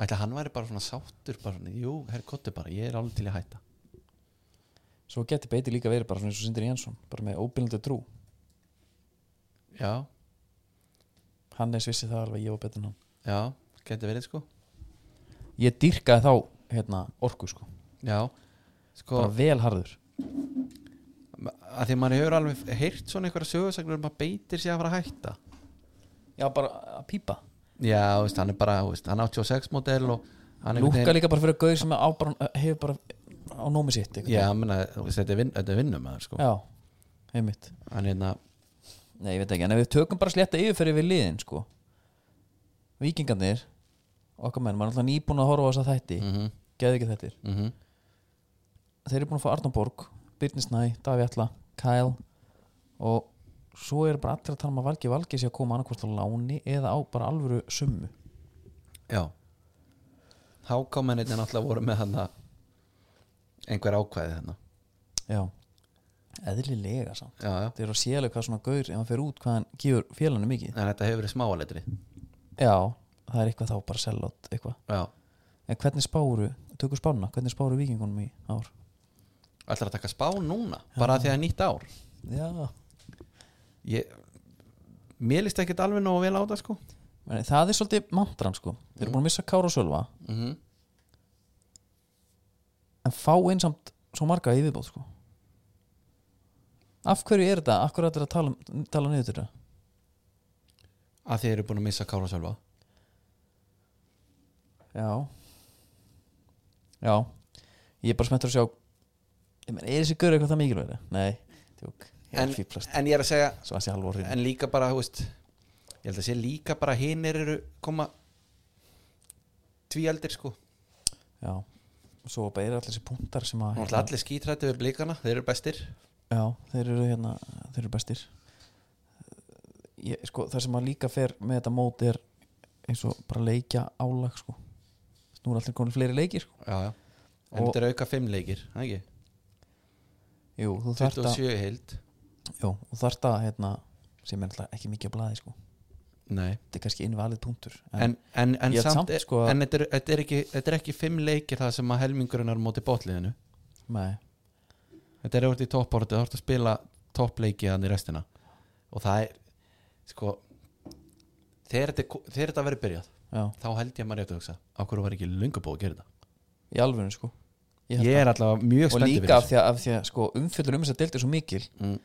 Ætla hann væri bara svona sáttur bara svona, jú, herr kottu bara, ég er alveg til að hætta. Svo geti beiti líka verið bara svona eins og Sindri Jensson bara með óbyrnandi trú. Já, Hannes vissi það alveg, ég var betur en hann. Já, geti verið sko. Ég dýrkaði þá hérna, orku sko, Já, sko bara vel harður að því maður hefur alveg heyrt svona einhverja sögursagnur um að beitir sig að fara að hætta. Já, bara að pípa. Já, þú veist, hann er bara, þú veist, hann er 86 model og hann er Lúka líka bara fyrir gauður sem á, bara, hefur bara á nómi sitt einhvern Já, veginn. menna, þú veist, þetta er, vin, þetta er vinnum maður sko. Já, einmitt. Hann er hérna, Nei, ég veit ekki, en ef við tökum bara slétta yfirferði við liðin sko. Víkingarnir okkar menn, maður er alltaf nýbúin að horfa á þess að þætti. Mm -hmm, geði ekki þettir mm -hmm. þeir eru búin að fá Arnór Borg, Birnir Snæ Daví Alla, Kyle. Og svo er bara allir að tala um að Valgi Valgi sé að koma annarkvort á láni eða á bara alvöru summu. Já. Hákámennir náttúrulega voru með hann einhver ákvæði hérna Já, eðlilega samt. Já, já, þeir eru að sélega hvað svona gaur ef hann fer út hvað hann gefur félanu mikið. En þetta hefur verið smáaletri Já, það er eitthvað þá bara sellátt eitthvað. Já, En hvernig spáru, tökur spána, hvernig spáru vikingunum í ár? Ætlar að taka spá núna bara því að það er nýtt ár. Já. Ég, Mér líst ekkert alveg nógu vel á það sko. Það er svolítið mantran sko. Þeir eru búin að missa Kára og Sölva. Mm -hmm. En fá einsamt svo marga í viðbóð sko. Af hverju er þetta? Af hverju er þetta að tala, um- tala niður til þetta? Að þið eru búin að missa Kára Sölva. Já. Já. Ég er bara spenntur að sjá Ég menn, er þessi gaur eitthvað það mikilvægri? Nei, tjók Ég en, er fýblast en ég er að segja Svo að sé halvor hrein En líka bara, þú veist ég held að sé líka bara hinir eru koma tvíaldir sko já svo bara eru allir þessi punktar sem að Náttúrulega allir skítrættu við blikana, þeir eru bestir já, þeir eru hérna þeir eru bestir ég, sko, það sem að líka fer með þetta mót er eins og bara leikja álag sko. nú er allir konið fleiri leikir sko. Já, já En Og- þetta er auka fimm leikir, ekki? Jú, þú þarft að 27 í heild. Jú, þú þarft að hérna, sem er alltaf ekki mikið að blaði sko. Nei. Þetta er kannski innvalið punktur En, en, en, held samt, er, sko, en þetta, er, þetta, er ekki, þetta er ekki fimm leikir það sem að helmingurinn er á móti bótliðinu nei, Þetta er orðið í toppborti, það er að spila toppleiki hann í restina. Og það er sko þegar þetta, er- verið byrjað já, þá held ég að maður rétt að hugsa á hverju var ekki löngu búið að gera þetta? Í alvöru sko Ég Ég er allavega mjög og spenntið líka af því að, því að sko, umfyllur um þess að deildi svo mikil mm,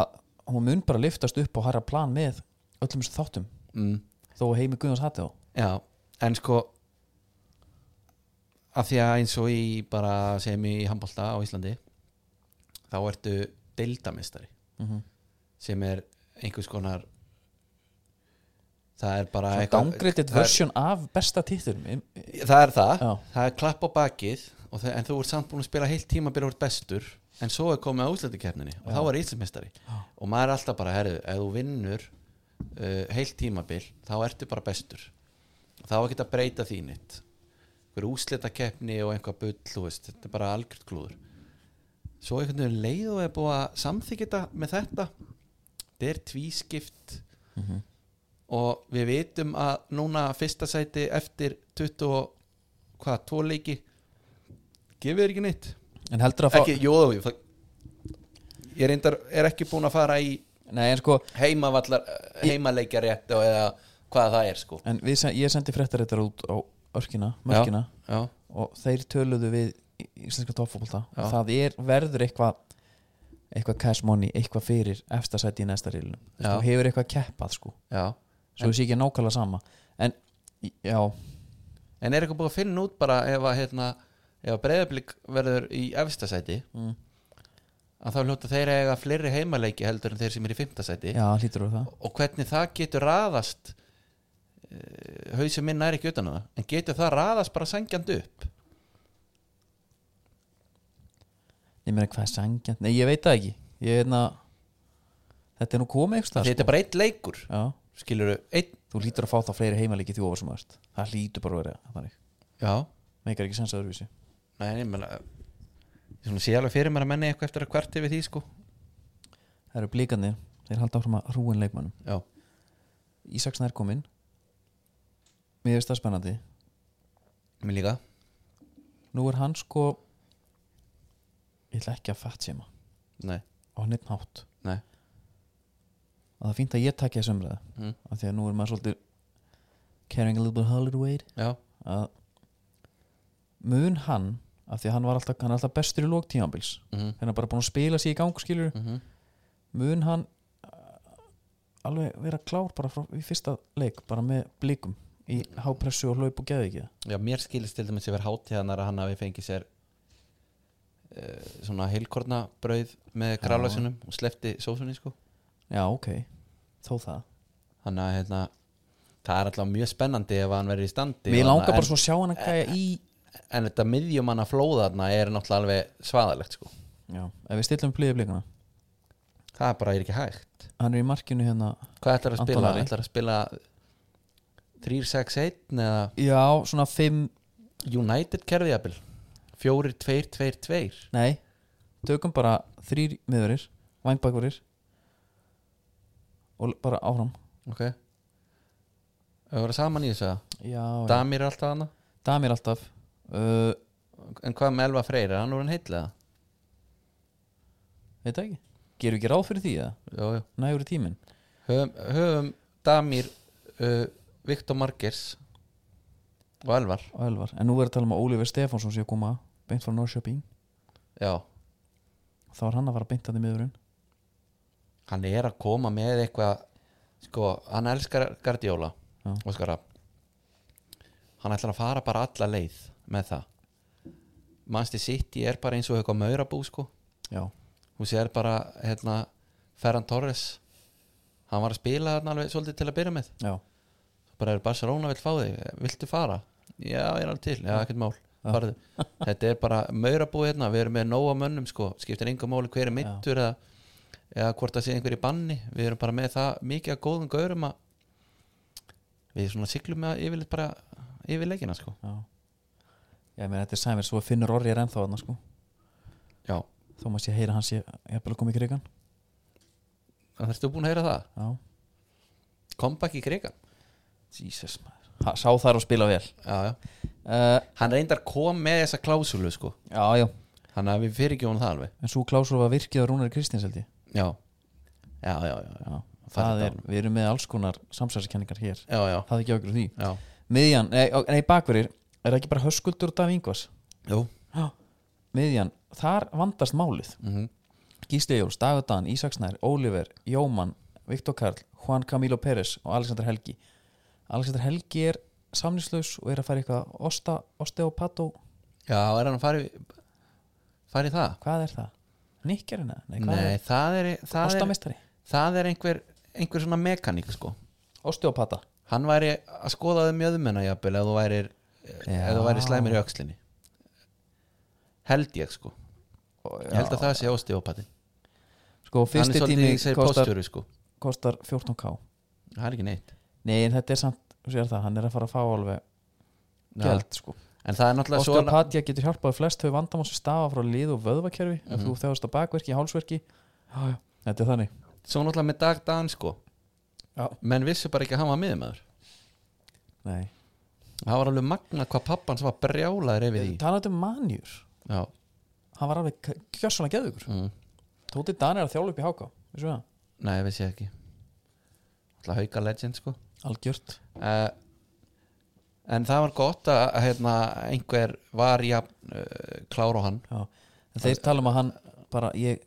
að hún mun bara liftast upp og hæra plan með öllum þessu þáttum. Mm, þó heimi Guðjóns hati þá Já, en sko af því að eins og í bara segjum í handbolta á Íslandi þá ertu deildamistari mm -hmm. sem er einhvers konar það er bara eitthvað- það er- það er það, það er klapp á bakið. og það, en þú ert samt búin að spila heilt tíma byrja úr bestur, en svo er komið á úslættikefninni og þá er Íslandsmeistari og maður er alltaf bara, herðu, ef þú vinnur uh, heilt tímabil þá ertu bara bestur. Þá er ekki að breyta því nýtt hver úslættakefni og einhvað bull veist, þetta er bara algjört klúður. Svo einhvern veginn leið og er búið að samþykja þetta með þetta. Þetta er tvískipt. Mhm. og við vitum að núna fyrsta sæti eftir 20 og hvað, tvo leiki gefið þér ekki neitt. En heldur að fá ekki, jú, jú það, ég reyndar, er ekki búin að fara í nei, en sko, heimavallar heimaleikjarétt og eða hvað það er sko. En við, sen- ég sendi fréttaréttar út á örkina, mörkina já, og þeir töluðu við í- íslenska toppfólta Já. það er, verður eitthvað eitthvað cash money, eitthvað fyrir efstasæti í næsta reilinu Já. þú hefur eitthvað keppað sko. Já. Svo sé ekki nákvæmlega sama. En já, en er eitthvað búin að finna út bara ef að hérna, ef breyðablík verður í efstasæti mm, að þá hljóta þeir eiga fleiri heimaleiki heldur en þeir sem er í það. Og hvernig það getur raðast uh, hausum minn er ekki utan á það en getur það raðast bara sangjand upp? Ég meina hvað er sangjant, nei ég veit það ekki. Ég veit að þetta er nú komið eitthvað þetta er bara eitt leikur já, skilur einn, þú hlýtur að fá þá fleiri heimaleiki þjófar sem öst það hlýtur bara að vera þannig. Já. Meikar ekki sens að öðruvísi nei, ég meina ég sé alveg fyrir mér að menni eitthvað eftir að hvert yfir því sko. Það eru blíkandir, þeir halda áfram að hrúin leikmannum já, Ísaks nær kominn. Mér finnst það spennandi. Mér líka. Nú er hann sko ég ætla ekki að fatt séma nei, á neitt nátt nei. Og það er fínt að ég takja þessu umræðu mm. af því að nú er maður svolítið carrying a little bit holiday weight já, að mun hann af því að hann var alltaf, hann alltaf bestur í lók tímabils. Mm hann er bara búin að spila sig í gang skilur -hmm. mun hann uh, alveg vera klár bara frá, í fyrsta leik bara með blikum í hápressu og hlaup og geði ekki já, mér skilist til dæmis yfir hátíðanar að hann hafi fengið sér uh, svona heilkorna brauð með grálasunum og slefti sósunni sko. Já ok, þó það. Þannig að hérna það er alltaf mjög spennandi ef hann verður í standi mér langar bara svo að sjá hann að gæja í en, þetta miðjumanna flóðarna er náttúrulega alveg svaðalegt sko. Já, ef við stillum pliði blikana það er bara er ekki hægt. Hann er í markinu hérna hvað ætlar að spila? Ari. ætlar að spila 3-6-1 eða? Já, svona 5, United kerfiðabil 4-2-2-2 nei tökum bara þrýr miðurir vangbækurir og bara áfram. Ok. Það voru saman í þessu eða? já, já. Damir er alltaf hana Damir alltaf uh, en hvað með Elva Freyr, er hann úr hann heitlega? veit það ekki, gerum við ekki ráð fyrir því jú nægur í tíminn. Höfum, höfum Damir uh, Viktor Margers og Elvar. Og Elvar, en nú er að tala um að Ólífer Stefánsson sé að koma beint frá Norrköping já, þá er hann að fara beint að því miðurinn. Hann er að koma með eitthvað sko, hann elskar Guardiola Já. Óskara hann ætlar að fara bara alla leið með það. Manchester City er bara eins og eitthvað maurabú sko. Já, þú sér bara hérna Ferran Torres. Hann var að spila þarna alveg svolítið til að byrja með. Já, bara er Barcelona vill fá þig, viltu fara? Já, ég er alveg til, já, ekkert mál. <laughs> Þetta er bara maurabúið hérna. Við erum með nóga mönnum sko, skiptir enga máli hver er mittur eða, eða hvort það sé einhver í banni, við erum bara með það mikið að góðum gaurum að við svona siglum með yfirleitt bara yfir leikina sko. Já ég meina þetta er sæmir, svo finnur orri er ennþá þarna sko. Já, þó maður sé að heyra hans ég er bara komið í krigan það ertu búin að heyra það? Já, comeback í krigan Jesus maður. Ha, sá þar og spila vel. Já, já. uh, hann reyndar kom með þessa klásulu sko. Já, já, hann að við fyrir ekki honum það alveg. En svo Klásur var virkið á Rúnari Kristins held ég. Já, já, já, já, já. er, við erum með alls konar samsæðiskenningar hér, já, já, það er ekki okkur því. Já. miðjan, nei, nei bakverðir er það ekki bara höskuldur og Davíð Ingvars Jú. já, miðjan, þar vandast málið Mm Gísli Jóls, Dagur Dan, Ísaksnær, Óliver Jóman, Viktor Karl Juan Camilo Pérez og Alexander Helgi Alexander Helgi er samnislaus og er að fara eitthvað osta, osteopato, já, er hann að fara í fara í það? hvað er það? Nikkerina? Nei, hvað Nei, er það er, það er, það er einhver, einhver svona mekaník sko. Osteopata? hann væri að skoða þau mjöðmenna jafnvel ef þú væri, þú væri slæmir í öxlinni. Held ég sko. Ég held að það sé osteopati Sko, fyrsti tími kostar, sko. kostar 14k það er ekki neitt. Nei, en þetta er samt, þú sér það, hann er að fara að fá alveg Já. gæld, sko. En það er náttúrulega svona Osteopatía getur hjálpað flest þau vandamál sem stafa frá lið og vöðvakerfi. Ef Mhm. þú þjáðast á bakverki, hálsverki. Já, þetta er þannig. Svo náttúrulega með dag dan sko. Já. menn vissu bara ekki að hann var miðumæður Nei, það var alveg magna hvað pappans var brjálaður yfir því. talandi um manjur? Já, hann var alveg kjössalega geðugur mm. Tóti Dan er að þjála upp í háka Vissu það? nei, vissi ég ekki. Alltaf hauka legend sko. Algjört. Uh, en það var gott að að, hérna, einhver var jafn uh, klár á hann. Já. Þeir tala um að hann bara ég,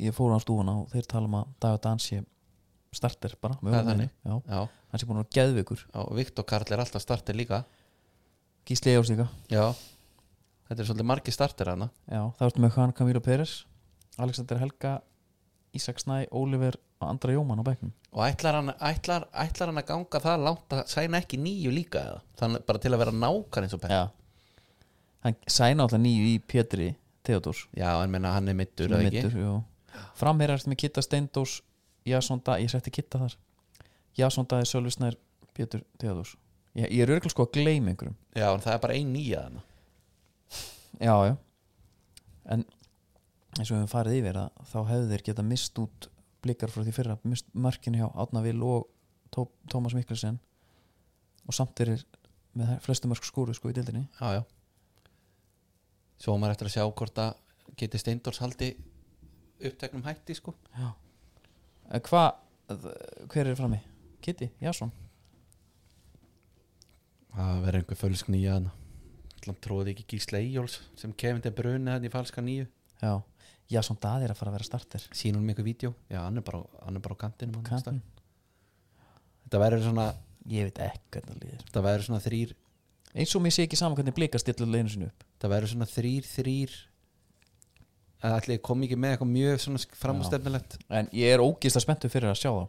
ég fór á stúfuna og þeir tala um að Dagur Dan sé starter bara hann sé búin að geðveikur. Og Viktor Karl er alltaf starter líka. Gísli Ejóls líka. Já, þetta er svolítið margi starter hana Já, það ertu með Juan Camilo Pérez Alexander Helga Ísak Snæ, Oliver og Andra Jóman á bekknum. Og ætlar hann, ætlar, ætlar hann að ganga það langt að sæna ekki nýju líka eða? þannig bara til að vera nákar eins og Já. Hann sæna alltaf nýju í Pétri Theodors já, en menna hann er mittur eða ekki? Framherjast með Kitta Steindós Jason Da, ég setti Kitta þar. Jason Da er Sölvisnær Pétur Theodors Ég, ég er örgulega sko að gleyma einhverjum. Já, en það er bara ein nýja hana Já, já. En eins og við höfum farið yfir að þá hefðu þeir geta mist út blikar frá því fyrra mist mörkin hjá Átna Vil og Tó, Tómas Mikkelsen. Og samt er með flestu mörg skúru sko í dildinni já, já. Svo maður eftir að sjá hvort að geti Steindors haldi uppteknum hætti sko. Já Hvað, hver er frammi? Kitty, Jason? Það verður einhver fölsk nýja Allan tróði ekki Gísle Eyjóls sem kemur til brunni hann í falska nýju. Já, Jason Dað er að fara að vera starter. Sínum mikið vídeo? Já, hann er bara, hann er bara á kantinum hann Kantin. þetta verður svona Ég veit ekki hvernig það líður. Þetta verður svona þrýr Eins og mér sé ekki saman hvernig blika stilla leginu sinni upp. Það verður svona þrýr þrýr að allir kom ekki með eitthvað mjög framstefnilegt En ég er ógist að spenntu fyrir að sjá þá.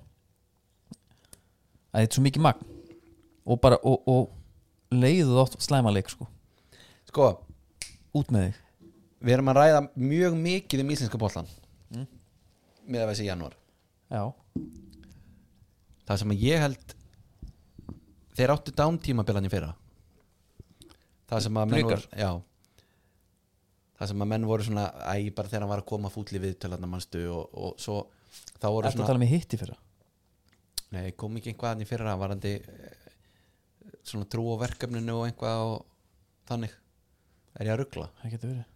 Að þetta er svo mikið magn. Og bara, og, og leiðu þátt slæma leik sko. Sko, út með þig. við erum að ræða mjög mikið um íslenska bollan Mm. með að þessi janúar. Já, það sem ég held þeir áttu dántímabilan í fyrra. Það sem að voru, já það sem að menn voru svona æ, bara þegar hann var að koma fúll í viðtölarna mannstu og, og svo þá voru að svona tala með hitti fyrra? Nei, kom ekki einhvað hann í fyrra varandi eh, svona trú á verkefninu og einhvað og þannig. Er ég að ruggla Það getur verið.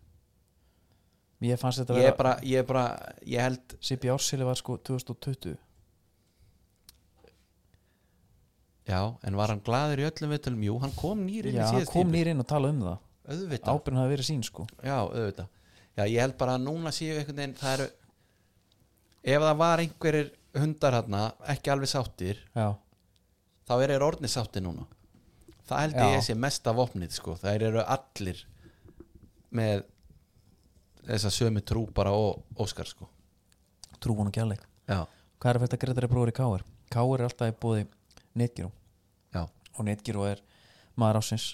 Ég fannst þetta ég er vera bara, ég er bara, ég held Sipi Ársili var sko 2020 já, en var hann glaður í öllum viðtölum? Jú, hann kom nýr inn Já, í hann síðast kom nýr inn og tala um það auðvitað. Ábyrðin hafi verið sín sko. Já, auðvitað. Já, ég held bara að núna séu einhvern veginn það eru ef það var einhverjir hundar hérna ekki alveg sáttir Já, þá er þeir orðni sáttir núna. Það held Já. ég sé mesta vopnið sko. það eru allir með þessa sömu trú bara og Óskar sko. trúan og gæleik Já, hvað er að þetta greiðari bróður í Káir Káir er alltaf í bóði Netgyro já, og Netgyro er maður ásins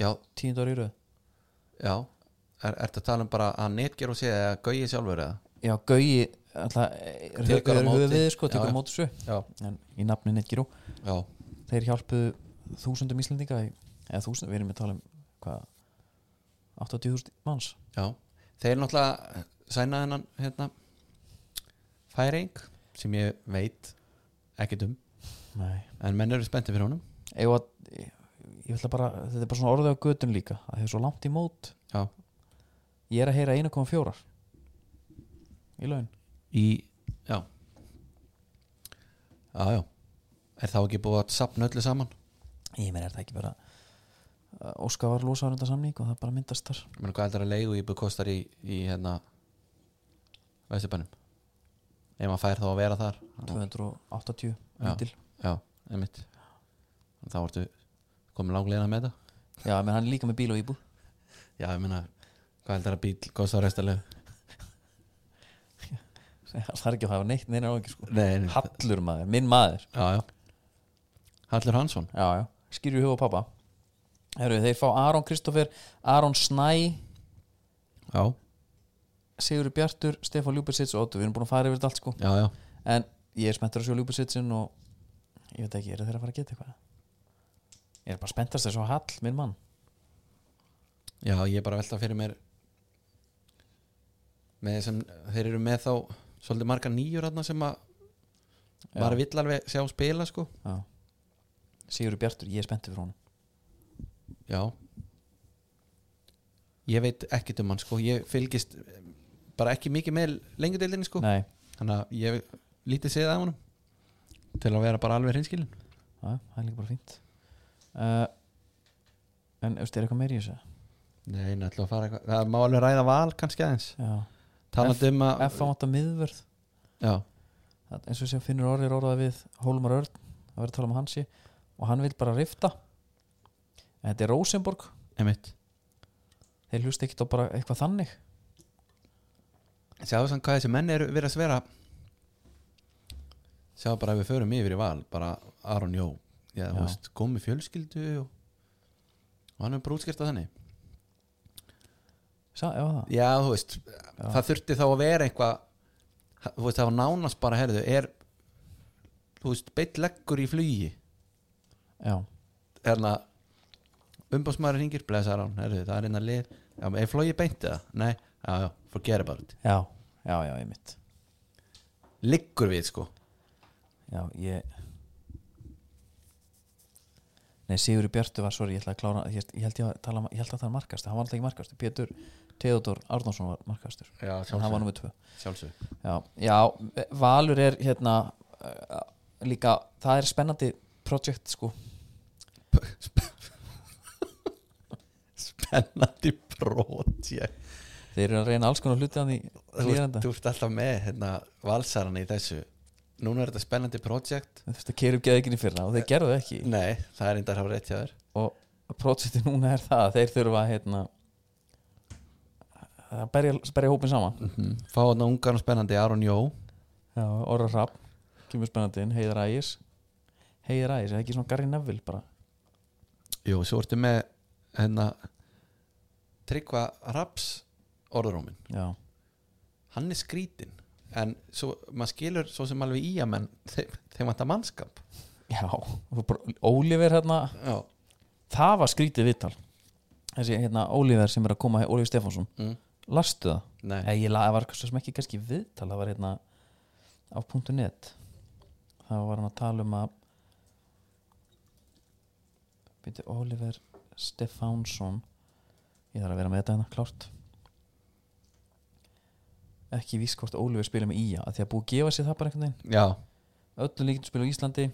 já, tíund ári í röð. Já. Er, Ertu að tala um bara að netger og sé eða gauði sjálfur eða? já, er Tekur á móti. sko, já. á móti svo Já, en í nafni Netgyro já, þeir hjálpuðu þúsundum Íslendinga eða þúsundum, við erum að tala um hvað 80.000 manns. Já. Þeir náttúrulega sæna hennan hérna færing sem ég veit ekkert um. Nei. en menn eru spenntið fyrir honum. Ég, bara þetta er bara svona orðið á götun líka að það er svo langt í mót. Já, ég er að heyra 1,4 í laun. Í, já. Já, já. Er þá ekki búið að sapna öllu saman? ég meina er það ekki bara uh, Óskar var losa árunda samning og það bara myndast þar. Ég meina hvað heldur að leigu íbúð kostar í, í hérna Vesturbænum? Ef maður fær þá að vera þar. 280 Já. Já, einmitt. Þá ertu komin langlegina með þetta? Já, menn hann er líka með bíl og íbúð. Já, ég meina Hvað heldur að bíl kostar restalegu? <laughs> það er ekki að hafa neitt neina áhengi sko. Nei, nei. Hallur maður, minn maður. Já, já. Hallur Hansson. Já, já, skýrju huga pappa. Heru, þeir fá Aron Kristoffer Aron Snæ. Já, Sigur Bjartur, Stefán Ljúbersits og Óttu við erum búin að fara yfir þetta allt sko. Já, já. En ég er spenntur að sjá Ljúbersitsin og ég veit ekki, eru þeir að fara að geta eitthvað ég er bara spenntast þess að Hall, minn mann. Já, ég er bara að velta fyrir mér með sem þeir eru með þá svolítið marga nýjur þarna sem að Já. maður vill alveg sjá spila sko. Já. Sigur Bjartur, ég er spenntur fyrir honum. Já. Ég veit ekkert um hann sko. Ég fylgist bara ekki mikið með lengudeildinni sko. Nei, þannig að ég lítið séð af honum til að vera bara alveg hreinskilin já, það er líka bara fínt uh, en veist, er eitthvað meir í þessu? Nei, nættilega að fara eitthvað það má alveg ræða val kannski aðeins. Talandi um að F átta miðvörð. Já, Það- eins og sem finnur orðir orðað við Hólmar Örn, það verður að tala um hansi og hann vil bara rifta. En þetta er Rosenborg einmitt. Þeir hlusta ekkert á bara eitthvað þannig. Sjáðu samt hvað þessi menn eru verið að svera Sjáðu bara ef við förum yfir í val bara Aron Jó Já, Já. veist, gómi fjölskyldu og, og hann er brútskert á þenni Sá, já, það. Já, þú veist, það þurfti þá að vera eitthvað veist, það var nánast bara herðu, er þú veist, beitt leggur í flugi. Já, hérna umbásmaður hringir, blessaður hann, herðu, það er innan lið. Já, er flogi beint eða? Nei, já, já, forget about it. Já, já, já, ég mitt Liggur við, sko. Já, ég Nei, Sigur Bjartu var, sorry, ég ætla að klára ég, ég held að tala, um- ég held að það er markast hann var alltaf ekki markast, Pétur Theodor Árnánsson var markastur, Já, tvö. Sjálfsög já, já, Valur er hérna uh, líka, það er spennandi projekt, sko. Spennandi projekt. Þeir eru að reyna alls konar hluti að því Þú ert alltaf með hérna, valsarana í þessu Núna er þetta spennandi projekt. Þú veist að kerum í fyrra og þeir gerðu það ekki. Nei, það er einnig að hafa rétt hjá þér. Og projekti núna er það að þeir þurfa hérna að berja, berja hópin saman. Mm -hmm. Fá þarna ungar og spennandi Aron Jó. Já, Orra Rapp, kemur spennandi Heiðar Ægis Heiðar Ægis, er það ekki svona Gary Neville bara? Jú, svo ertu með hérna Tryggva Raps orðurómin Já, Hann er skrítin En svo, maður skilur svo sem alveg í að menn <laughs> þeim, þeim vantar mannskap. Já Oliver hérna, Já. það var skrítið viðtal. Þessi hérna Oliver sem er að koma Oliver Stefánsson, mm. lastu það? Nei, ég la- það var sem ekki kannski viðtal það var hérna á .net. Það var hann að tala um að byrju Oliver Stefánsson ég þarf að vera með þetta hérna, klárt ekki víst hvort Oliver spila með Ía að því að búið að gefa sér það bara einhvern veginn. Já, öllum líktum spila á Íslandi.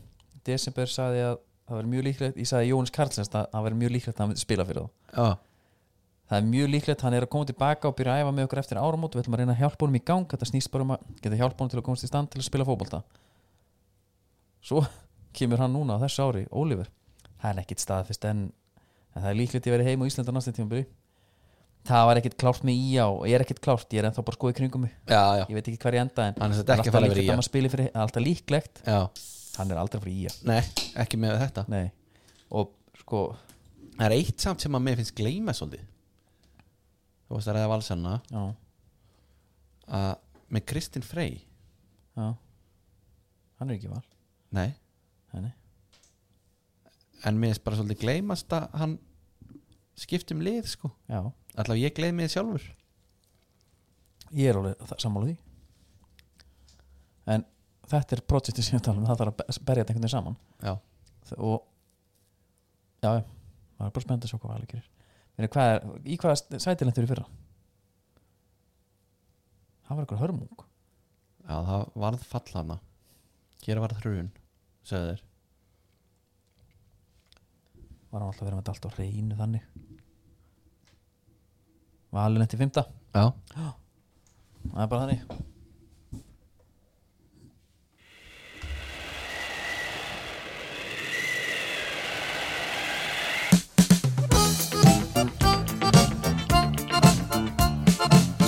Desember sagði að það verður mjög líklegt ég sagði Jónis Karlsens að það verður mjög líklegt að hann spila fyrir þá. Já. Það er mjög líklegt, hann er að koma tilbaka og byrja að æfa með okkur eftir áramót. Við ætlum að reyna að hjálpa honum í gang. Þetta snýst bara um að geta hjálpa honum til að komast í stand til að spila fótbolta. Svo <laughs> kemur hann núna á þessu ári, Oliver. Það er ekkit staðfest en, en það er líklegt ég verið heim á Íslanda næsta tíma það var ekkert klárt með ía og ég er ekkert klárt, ég er ennþá bara skoðið kringum mig. Já, já, ég veit ekki hver ég enda en Hann er alltaf líklegt að maður spili fyrir, alltaf líklegt. Já. hann er aldrei fyrir ía nei, ekki með þetta. Nei. og sko það er eitt samt sem að mér finnst gleyma svolítið. Þú veist að ræða valsanna að með Kristinn Frey. Já. Hann er ekki val. Nei, Nei, en mér finnst bara svolítið gleymast að hann skipti um lið sko. Já, allavega ég gleymi þið sjálfur? Ég er alveg sammála því. En þetta er projektið sem ég tala um það þarf að be- berja þetta einhvern veginn saman. Já, og já, það er bara spennandi að sjá hvað Valur gerir. Hvað er, í hvaða sæti lentur í fyrra? Það var eitthvað hörmung. Já það varð fall hana hér varð hrun sögðu þeir. Var hann alltaf vera með allt á reynu þannig Valur lendi fymta já, það er bara þannig.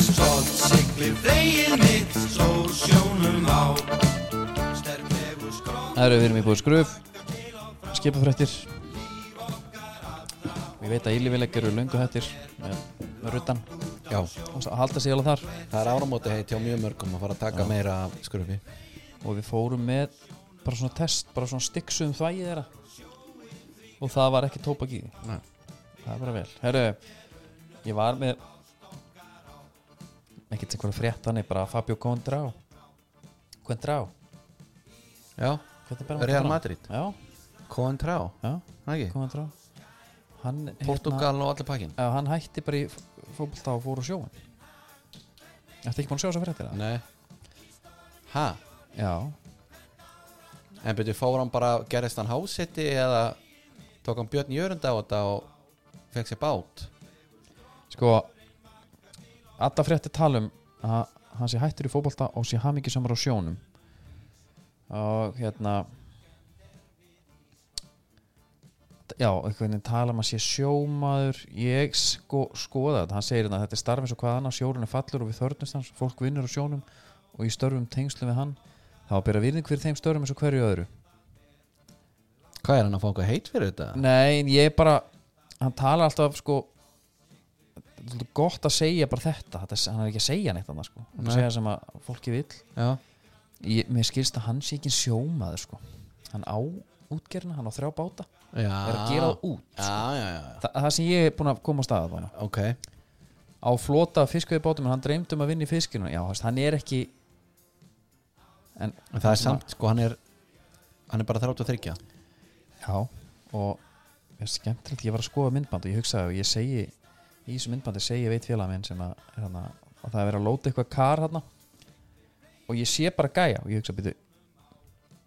Stolt siglir veginn mitt Sól sjónum á Sterklegu skró Það eru við erum í búið skruf. Skipafrættir Ég veit að Ílifileg eru löngu hættir. með ruttan já. Og halda sig alveg þar. Það er áramóti heit hjá mjög mörgum að fara að taka meira af skrufi og við fórum með bara svona test, bara svona stiksum þvægið þeirra. Og það var ekki Nei. það er bara vel. Herru, ég var með ekkert eitthvað frétt hann bara Fabio Condrá Condrá já, Real? Madrid. Já, já, ekki. Condrá Hann, hérna, Portugal og allir pakkin Já, hann hætti bara í fótbolta og fór á sjóin Þetta ekki búin að sjá þess að fréttir það? nei. Ha, Já, en byrju fór hann bara gerist hann hásetti eða tók hann Björn Jörund á þetta og fekk sér bát? Sko Alla fréttir tala um að hann sé hættur í fótbolta og sé ham ekki samar á sjónum. Og hérna já, einhvern veginn tala um að sé sjómaður. Ég sko, skoða þetta. Hann segir hérna að þetta er starf eins og hvað annað sjórun er fallur og við þörnust hans, fólk vinnur á sjónum og í störfum tengslum við hann. Þá byrja virðing fyrir þeim störfum eins og hverju öðru. Hvað er hann að fá eitthvað heit fyrir þetta? Nei, ég bara hann tala alltaf sko þetta gott að segja bara þetta, þetta hann er ekki að segja neitt annað sko. Hann Nei. segja sem að fólki vill. Já, ég, mér skilst að hann sé ekki sjómaður sko. Hann á útgerna, hann á þrjá báta já. Er að gera það út já, já. Þa, það sem ég er búin að koma á stað bara. ok. Á flota fiskveiði bátum en hann dreymd um að vinna í fiskinu. Hann er ekki en en það er samt, sko, hann er hann er bara 33 Já, og ég er skemmtilegt, ég var að skoða myndband og ég hugsaði og ég segi í þessu myndbandi segi ég veit félag minn sem að, hana, að það er verið að lóta eitthvað kar hana og ég sé bara gæja. Og ég hugsa býtu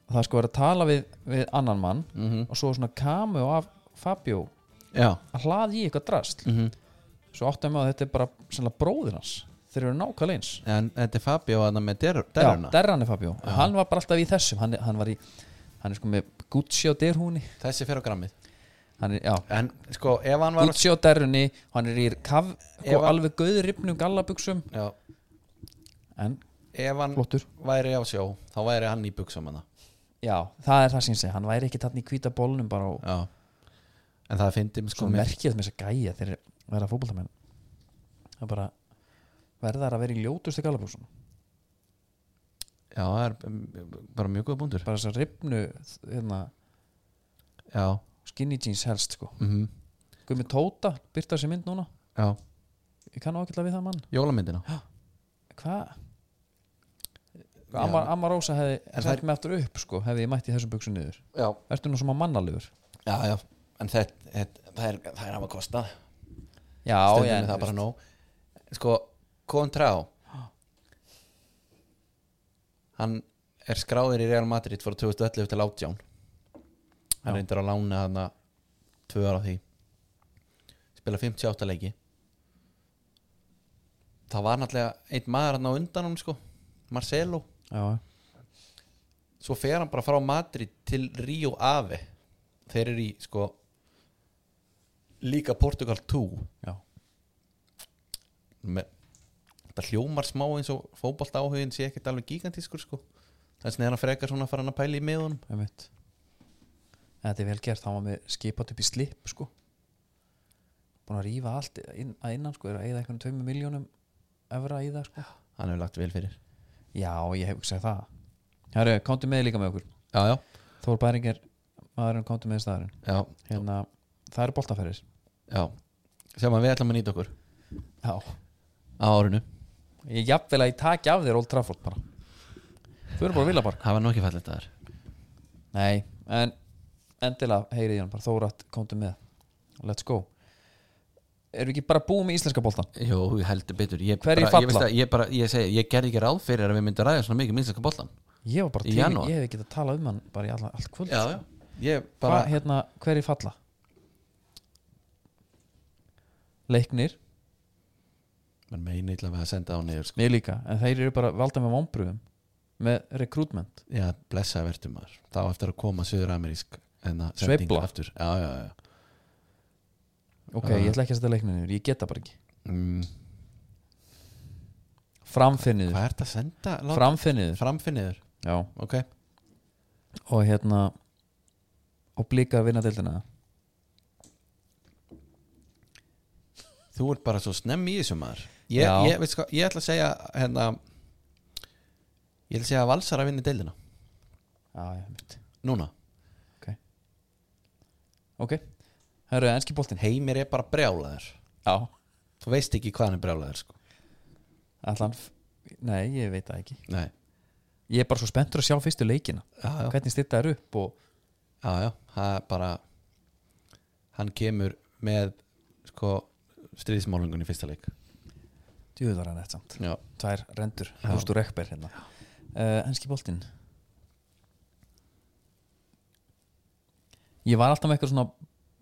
það er sko verið að tala við, við annan mann mm -hmm. og svo svona kamu af Fabio já. að hlaði í eitthvað drast mm -hmm. svo áttum við að þetta er bara bróðir hans. Þeir eru nákvæmlega eins. En þetta er Fabio hann með der, Já, derran er Fabio, Já. hann var bara alltaf í þessum. Hann, hann var í, hann er sko með Gucci á derhúni þessi fer á grammið. Hann er, en sko, ef hann var Gucci á derrunni hann er í kaf, sko, hann- alveg gauður ripnum gallabuxum. Já, en ef hann flottur. væri á sjó þá væri hann í buksum hana já, það er það sem ég segi, hann væri ekki þarna í hvíta bólnum bara og já. En það fyndi sko sko með merkið með þess að gæja þeir vera fótboltamenn. Það er bara verðar að vera í ljótustu gallabuxum já, það er um, bara mjög góða búndur bara þess að ripnu hérna, já, skinny jeans helst sko. Mhm. Guðmi Tóta, byrta þessi mynd núna. Já, ég kann ákveðla við það mann. Jólamyndina. Hvað? Amma, Amma Rósa hefði sett mig aftur upp sko, hefði ég mætt í þessum buxum niður. Já, Ertu nú svona mannalegur? já, já. En þetta, þetta það er, það er hafa kostað. Já, stundum já, er það bara nóg. Sko, Contrá hann er skráður í Real Madrid frá 2011 til 18 hann Já. reyndir að lána hann tvö ára því. Spila 58 leiki. Það var náttúrulega einn maður hann á undan hann sko. Marcelo, já, svo fer hann bara frá Madrid til Rio Ave. Þeir eru í sko líka Portugal 2 já. með, þetta hljómar smá eins og fótbolta áhugin sé ekkert alveg gigantískur sko. Þess er hann frekar svona að fara hann að pæla í miðunum. Þetta er vel gert, hann var með skipat upp í slip sko. Búin að rífa allt inn, að innan sko, er að eða einhvern tveimur miljónum evra í það sko. Hann hefur lagt vel fyrir já, ég hef hugsað það. Herru, komdu með líka með okkur. Já, já, Þór Bæringer, maðurinn komdu með staðurinn. Já, hérna, það eru boltaferðis já. Sem að við ætlum að nýta okkur. Já, á árinu. Ég jafnvel að ég taki af þér Old Trafford bara. Þú eru bara bara það var nú ekki fallið þetta Nei, en endilega heyrið í hann bara. Þórat, komdu með. Let's go Erum við ekki bara búið með íslenska boltan? Jú, ég heldur betur ég, Hverjir bara, ég, falla? að, ég, bara, ég, segi, ég gerði ekki ráð fyrir að við myndum ræða svona mikið minnstaka bollan Ég var bara Í til, janúar? ég hef ekki að tala um hann bara í alla, allt kvöld já, já. ég bara, bara hérna, hverju falla? Leiknir, man meina illa við að senda á niður sko. mér líka en þeir eru bara valda með vombröfum með rekrútment já, blessa verðum maður þá eftir að koma söður amerísk Sveifla? aftur já, já, já Ok, Já. ég ætla ekki að setja leiknir niður, ég geta bara ekki. Mm, Framfinniður, hvað ert að senda? Lát- framfinniður framfinniður, Já, ok. Og hérna og blika að vinna deildina þú ert bara svo snemm í þessu maður. Ég, ég, sko, ég ætla að segja hérna, ég ætla að segja að valsar að vinna deildina. Já, ég veit núna, Ok, það eru enski boltinn heimir er bara brjálaður. Já, þú veist ekki hvað hann er brjálaður sko. allan Nei, ég veit það ekki. Nei, Ég er bara svo spenntur að sjá fyrstu leikina. Já, já, Hvernig styrta er upp og já, já. Það er bara hann kemur með sko stríðismálungun í fyrsta leik. Djúðar hann eftir samt. Já, Tvær rendur, Já. hústur ekber hérna. Uh, Enski boltinn Ég var alltaf með eitthvað svona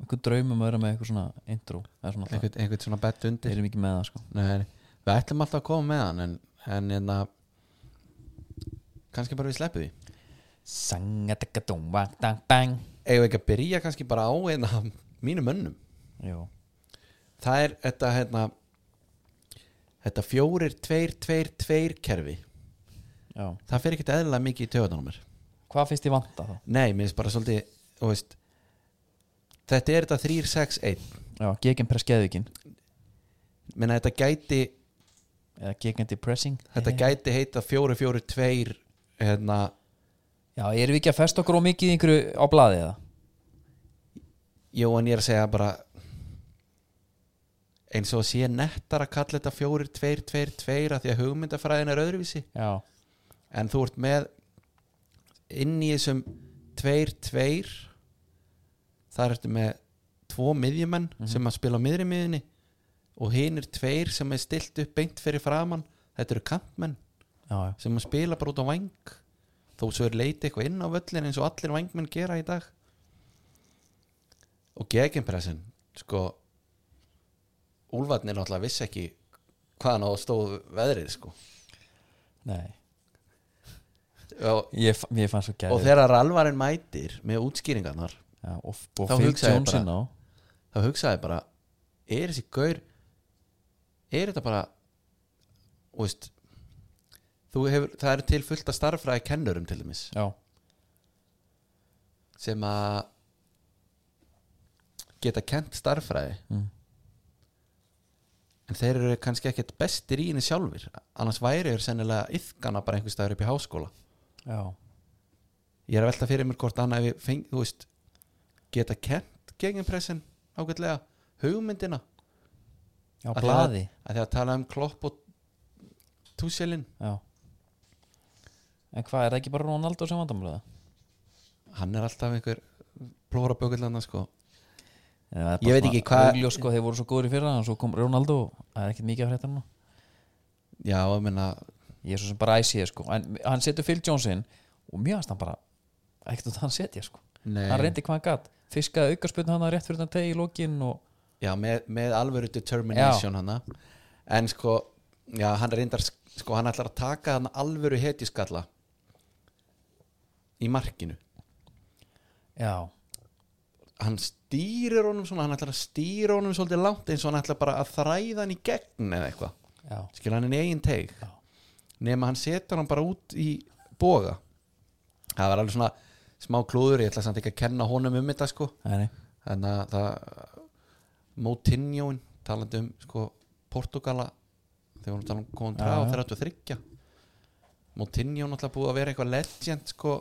eitthvað draumum að vera með eitthvað svona intro Það svona einhvern, einhvern svona bett undir. Eru mikið með það sko. Nei, við ætlum alltaf að koma með hann en, en hérna kannski bara við sleppu því. Við ekki að byrja kannski bara á einna mínum mönnum? Jú, það er þetta hérna þetta fjórir, tveir, tveir, tveir kerfi. Já. Það fer ekkert eðlilega mikið í töðanum mér. Hvað finnst ég vanta þá? nei, mér finnst bara svolítið veist, þetta er þetta 3-6-1 já, gegin press geðvíkin menna þetta gæti eða gegandi pressing þetta gæti heita 4-4-2 hérna. Já, erum við ekki að festa okkur og mikið ykkur á bladi eða? Jó, en ég er að segja bara eins og sé nettar að kalla þetta 4-2-2-2 að því að hugmyndafræðin er öðruvísi. Já. en þú ert með inn í þessum 2-2 það er eftir með tvo miðjumenn mm -hmm. sem að spila á miðri miðjunni og hinn er tveir sem er stilt upp beint fyrir framann, þetta eru kampmenn Já. sem að spila bara út á vang þó svo er leiti eitthvað inn á völlin eins og allir vangmenn gera í dag. Og geginpressin sko úlvarnir náttúrulega vissi ekki hvaðan á stóð veðrið sko. Nei. Og, ég, ég og þegar alvarinn mætir með útskýringarnar já, og, og Þá hugsaði ég á. þá hugsaði ég bara er þessi gaur er þetta bara veist þú hefur, það eru til fullt af starffræði kennurum til dæmis. Já, sem að geta kent starffræði Mm. en þeir eru kannski ekkert bestir í henni sjálfur annars væri þeir sennilega yfkana bara einhvers staðar upp í háskóla. Já, ég er að velta fyrir mér hvort annað við feng, þú veist, geta kent gegenpressin ágætlega hugmyndina. Því blaði. að því að tala um klopp og túselin Já. En hvað, er það ekki bara Ronaldo sem vandamlega? hann er alltaf einhver plóra bökullana sko Ég Ég veit ekki hvað- sko, þeir voru svo góður í fyrra en svo kom Ronaldo og það er ekkert mikið af fréttar nú já, ég menna, Ég er svo sem bara æsið sko. En hann setur Phil Johnson og mjög hans hann bara ekkert að hann setja sko. Nei. Hann reyndi hvað hann gatt Fiskaði aukarspötn hann rétt fyrir þann tegi í lokin og já, með, með alvöru determination hana en sko, já, hann reyndar sko, hann ætlar að taka hann alvöru hetjuskalla í markinu. Já, hann stýrir honum svona, hann ætlar að stýra honum svolítið langt eins og hann ætlar bara að þræða hann í gegn eða eitthvað. Já, skilur hann í eigin teig. Já. nema hann setur hann bara út í boga. Það var alveg svona smá klúður, ég ætla samt ekki að kenna honum um þetta sko. Nei, en að það Moutinhoin talandi um sko Portugala þegar hún tala um komum Já, já. 33 Moutinho náttúrulega búið að vera eitthvað legend sko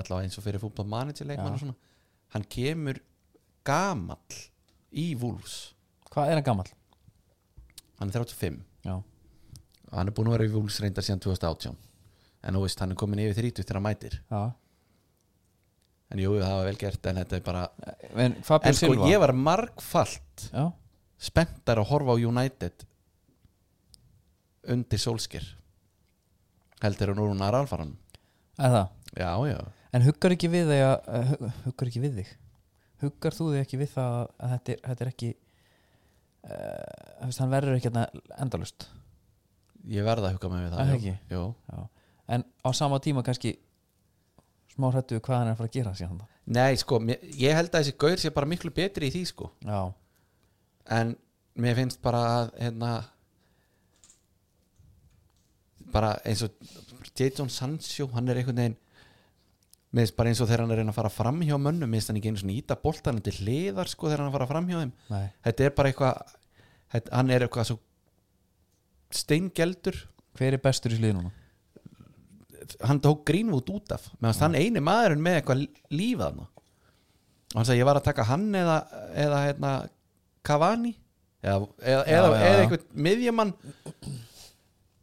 allavega eins og fyrir fútbol manager leikmann Já. og svona. Hann kemur gamall í Wolves. Hvað er hann gamall? hann er 35 já, og hann er búin að vera í Wolves reyndar síðan 2018 en þú veist hann er komin yfir 30 þegar hann mætir. Já en jú, það var vel gert en þetta er bara en en sko Silva? ég var margfalt já, spenntar að horfa á United undir Solskir heldur hún úr hún aðra alfaran það? Já, já, En huggar ekki við þig að, hug- huggar ekki við þig? Huggar þú þig ekki við það að þetta er, þetta er ekki uh, hann verður ekki hérna endalust ég verða að hugga mig við það. Já. en á sama tíma kannski smá hrættu við hvað hann er að fara að gera síðan nei, sko, mér, ég held að þessi gaur sé bara miklu betri í því, sko. Já, en mér finnst bara að hérna bara eins og Jadon Sancho, hann er einhvern veginn mér finnst bara eins og þegar hann er að reyna að fara fram hjá mönnum, mér finnst hann ekki einu svona íta boltan til hliðar sko þegar hann er að fara fram hjá þeim. Nei, þetta er bara eitthvað þetta, hann er eitthvað svo steingeldur. Hver er bestur í slið núna? Hann tók Greenwood út af. Meðan hann eini maðurinn með eitthvað líf þarna. Og hann sagði ég var að taka hann eða, eða hérna Cavani eða, eða, Já, eða, já. eitthvað miðjumann.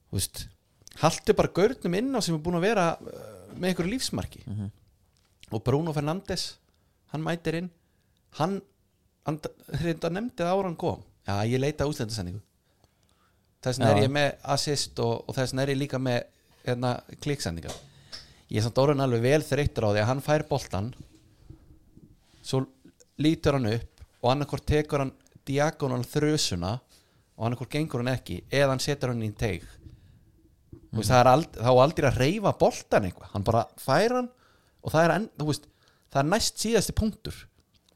Þú veist haltu bara gaurnum inn á sem er búin að vera uh, með einhverju lífsmarki. Mhm. og Bruno Fernandes hann mætir inn. Hann, hann nefndi það ára hann kom. Já ég leita útlendasendingu þess vegna er ég með assist og, og þess vegna er ég líka með hérna, kliksendingar ég er samt orðin alveg vel þreyttur á því að hann fær boltan svo lítur hann upp og annarkvort tekur hann diagonal þrösuna og annarkvort gengur hann ekki eða hann setur hann í teig. Mm. veist, það er ald, aldrei að reyfa boltan eitthvað, hann bara fær hann og það er, enn, veist, það er næst síðasti punktur.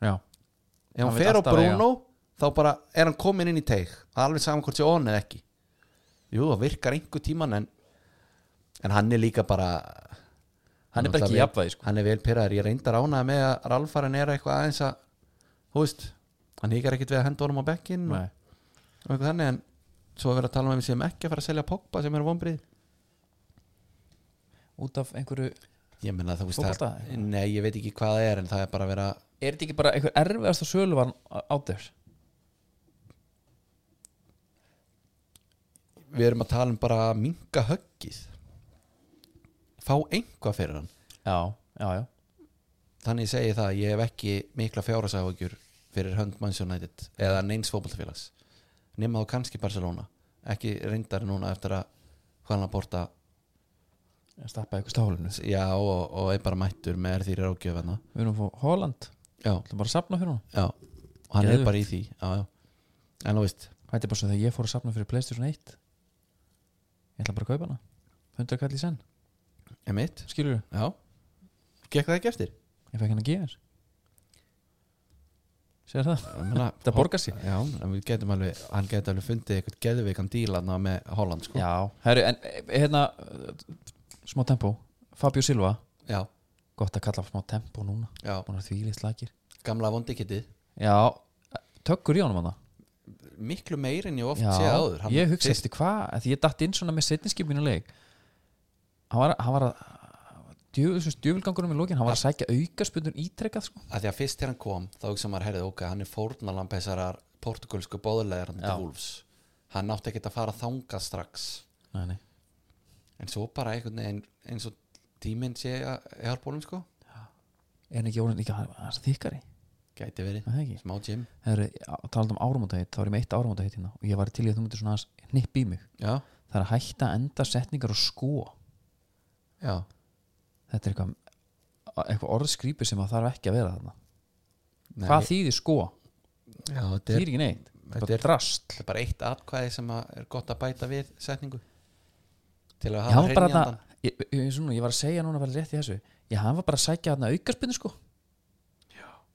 Já, ef Hann fer á Bruno þá bara er hann komin inn í teig. Alveg saman hvort sé on eða ekki. Jú, það virkar einhver tíman en, en hann er líka bara hann er bara ekki jafnvægi sko. hann er vel pyrraður, ég reyndar ánað með að Ralfarin er eitthvað aðeins að þú veist, hann híkar ekkit við að henda honum á bekkinn og, og eitthvað þannig en svo er verið að tala um að við séum ekki að fara að selja Pogba sem er vonbrið út af einhverju ég menna þú veist það nei, ég veit ekki hvað það er en það er bara að vera er þetta ekki bara einhver erfiðasta söluvarn át þér? við erum að tala um bara að minka höggið fá einhvað fyrir hann. Já, já, já. Þannig ég segi það, ég hef ekki mikla fjárhagsáhugjur fyrir hönd Manchester United eða neins fótboltafélags. Nema þá kannski Barcelona. Ekki reyndar núna eftir að hvaðan að borta að stappa eitthvað stálinu. Já og, og er bara mættur með er þýri rákjöfana við erum að fá Holland, já, ætlum bara að sapna fyrir hún já, og hann Geðveikt. er bara í því. Já, já. en þú veist, þetta er bara svo þegar ég fór að sapna fyrir Playstation 1 ég ætla bara að kaupa hana. 100 kall í senn, er mitt skilur þú? já, gekk það ekki eftir? Ég fekk hann að gefa sér það, meina, <laughs> þetta borgar sig. Já, en við getum alveg hann geti alveg fundið eitthvað geðveikan díla með Holland sko. Já, herru, en eh, hérna smá tempo, Fabio Silva. Já, gott að kalla smá tempo núna. Já. búin að því slagir gamla vondikittið já, tökkur í honum hann miklu meir en ég oft Já, sé áður. Hann- ég hugsa eftir hvað? Að því ég datt inn svona með setninskipinu leik hann var, að djöfulsins djöfulgangurum í lókin hann var að sækja aukaspundun ítrekkað sko. að því að fyrst þegar hann kom þá hugsa maður herrið ok, hann er fórnalampesarar portugalsku bóðulegar hann Já. til Wolves. Hann átti ekki að fara þangað strax. Nei, nei. en svo bara einhvern veginn eins og tíminn sé að hjálpólum sko. Er hann ekki orðin líka hann er þykkari. Gæti verið, Er það ekki? smá gym. Heru, talað um áramótaheit, þá er ég með eitt áramótaheit hérna og ég var til í að þú myndir svona aðeins hnipp í mig. Já, það er að hætta að enda setningar og sko já, þetta er eitthvað, eitthvað orðskrýpi sem að þarf ekki að vera þarna. Nei, hvað þýðir sko? já þetta þýðir er, ekki neitt, þetta bara er- drast þetta er bara eitt atkvæði sem er gott að bæta við setningu. Til að hafa bara hreinjandan þarna- ég, ég, svona, ég var að segja núna bara rétt í þessu. Ég hann var bara að sækja þarna aukaspinnu sko.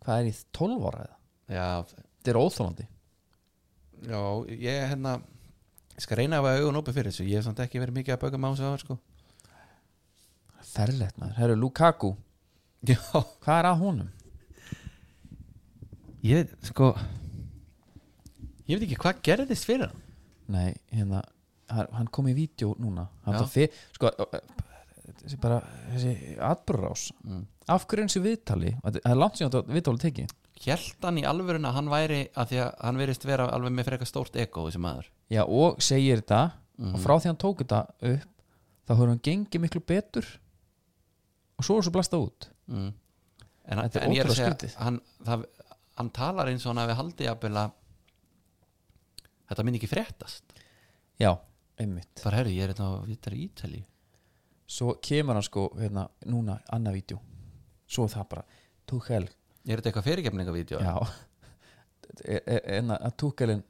Hvað er í 12 ára eða? Já, þetta er óþólandi já, ég hérna Ég skal reyna að hafa augun opið fyrir þessu. Ég hef samt ekki verið mikið að bauka másu á það sko ferlegt maður, herru Lukaku. Já. Hvað er að honum? Ég, sko Ég veit ekki hvað gerðist fyrir hann? Nei, hérna hann hann kom í vídeo núna. Hann Já. það fyr, sko þessi bara, þessi atbrúrás mm. af hverju eins í viðtali? Það er langt síðan þetta viðtali tekið. Hjælt hann í alvörun að hann væri að því að hann verist vera alveg með frekar stórt ego þessi maður. Já, og segir þetta Mhm. og frá því hann tók þetta upp þá hefur hann gengið miklu betur og svo er svo blasta út. Mm. En, en ég er að segja hann, það, hann talar eins og hann hafi haldið að þetta minn ekki fréttast. Já, einmitt. Bara herru, ég er þetta að vita í Ítali. Svo kemur hann sko, hérna, núna annað vídeo. Svo það bara, Tuchel. Er þetta eitthvað fyrirgefningavídeó? já. <laughs> E- e- en að Tuchelin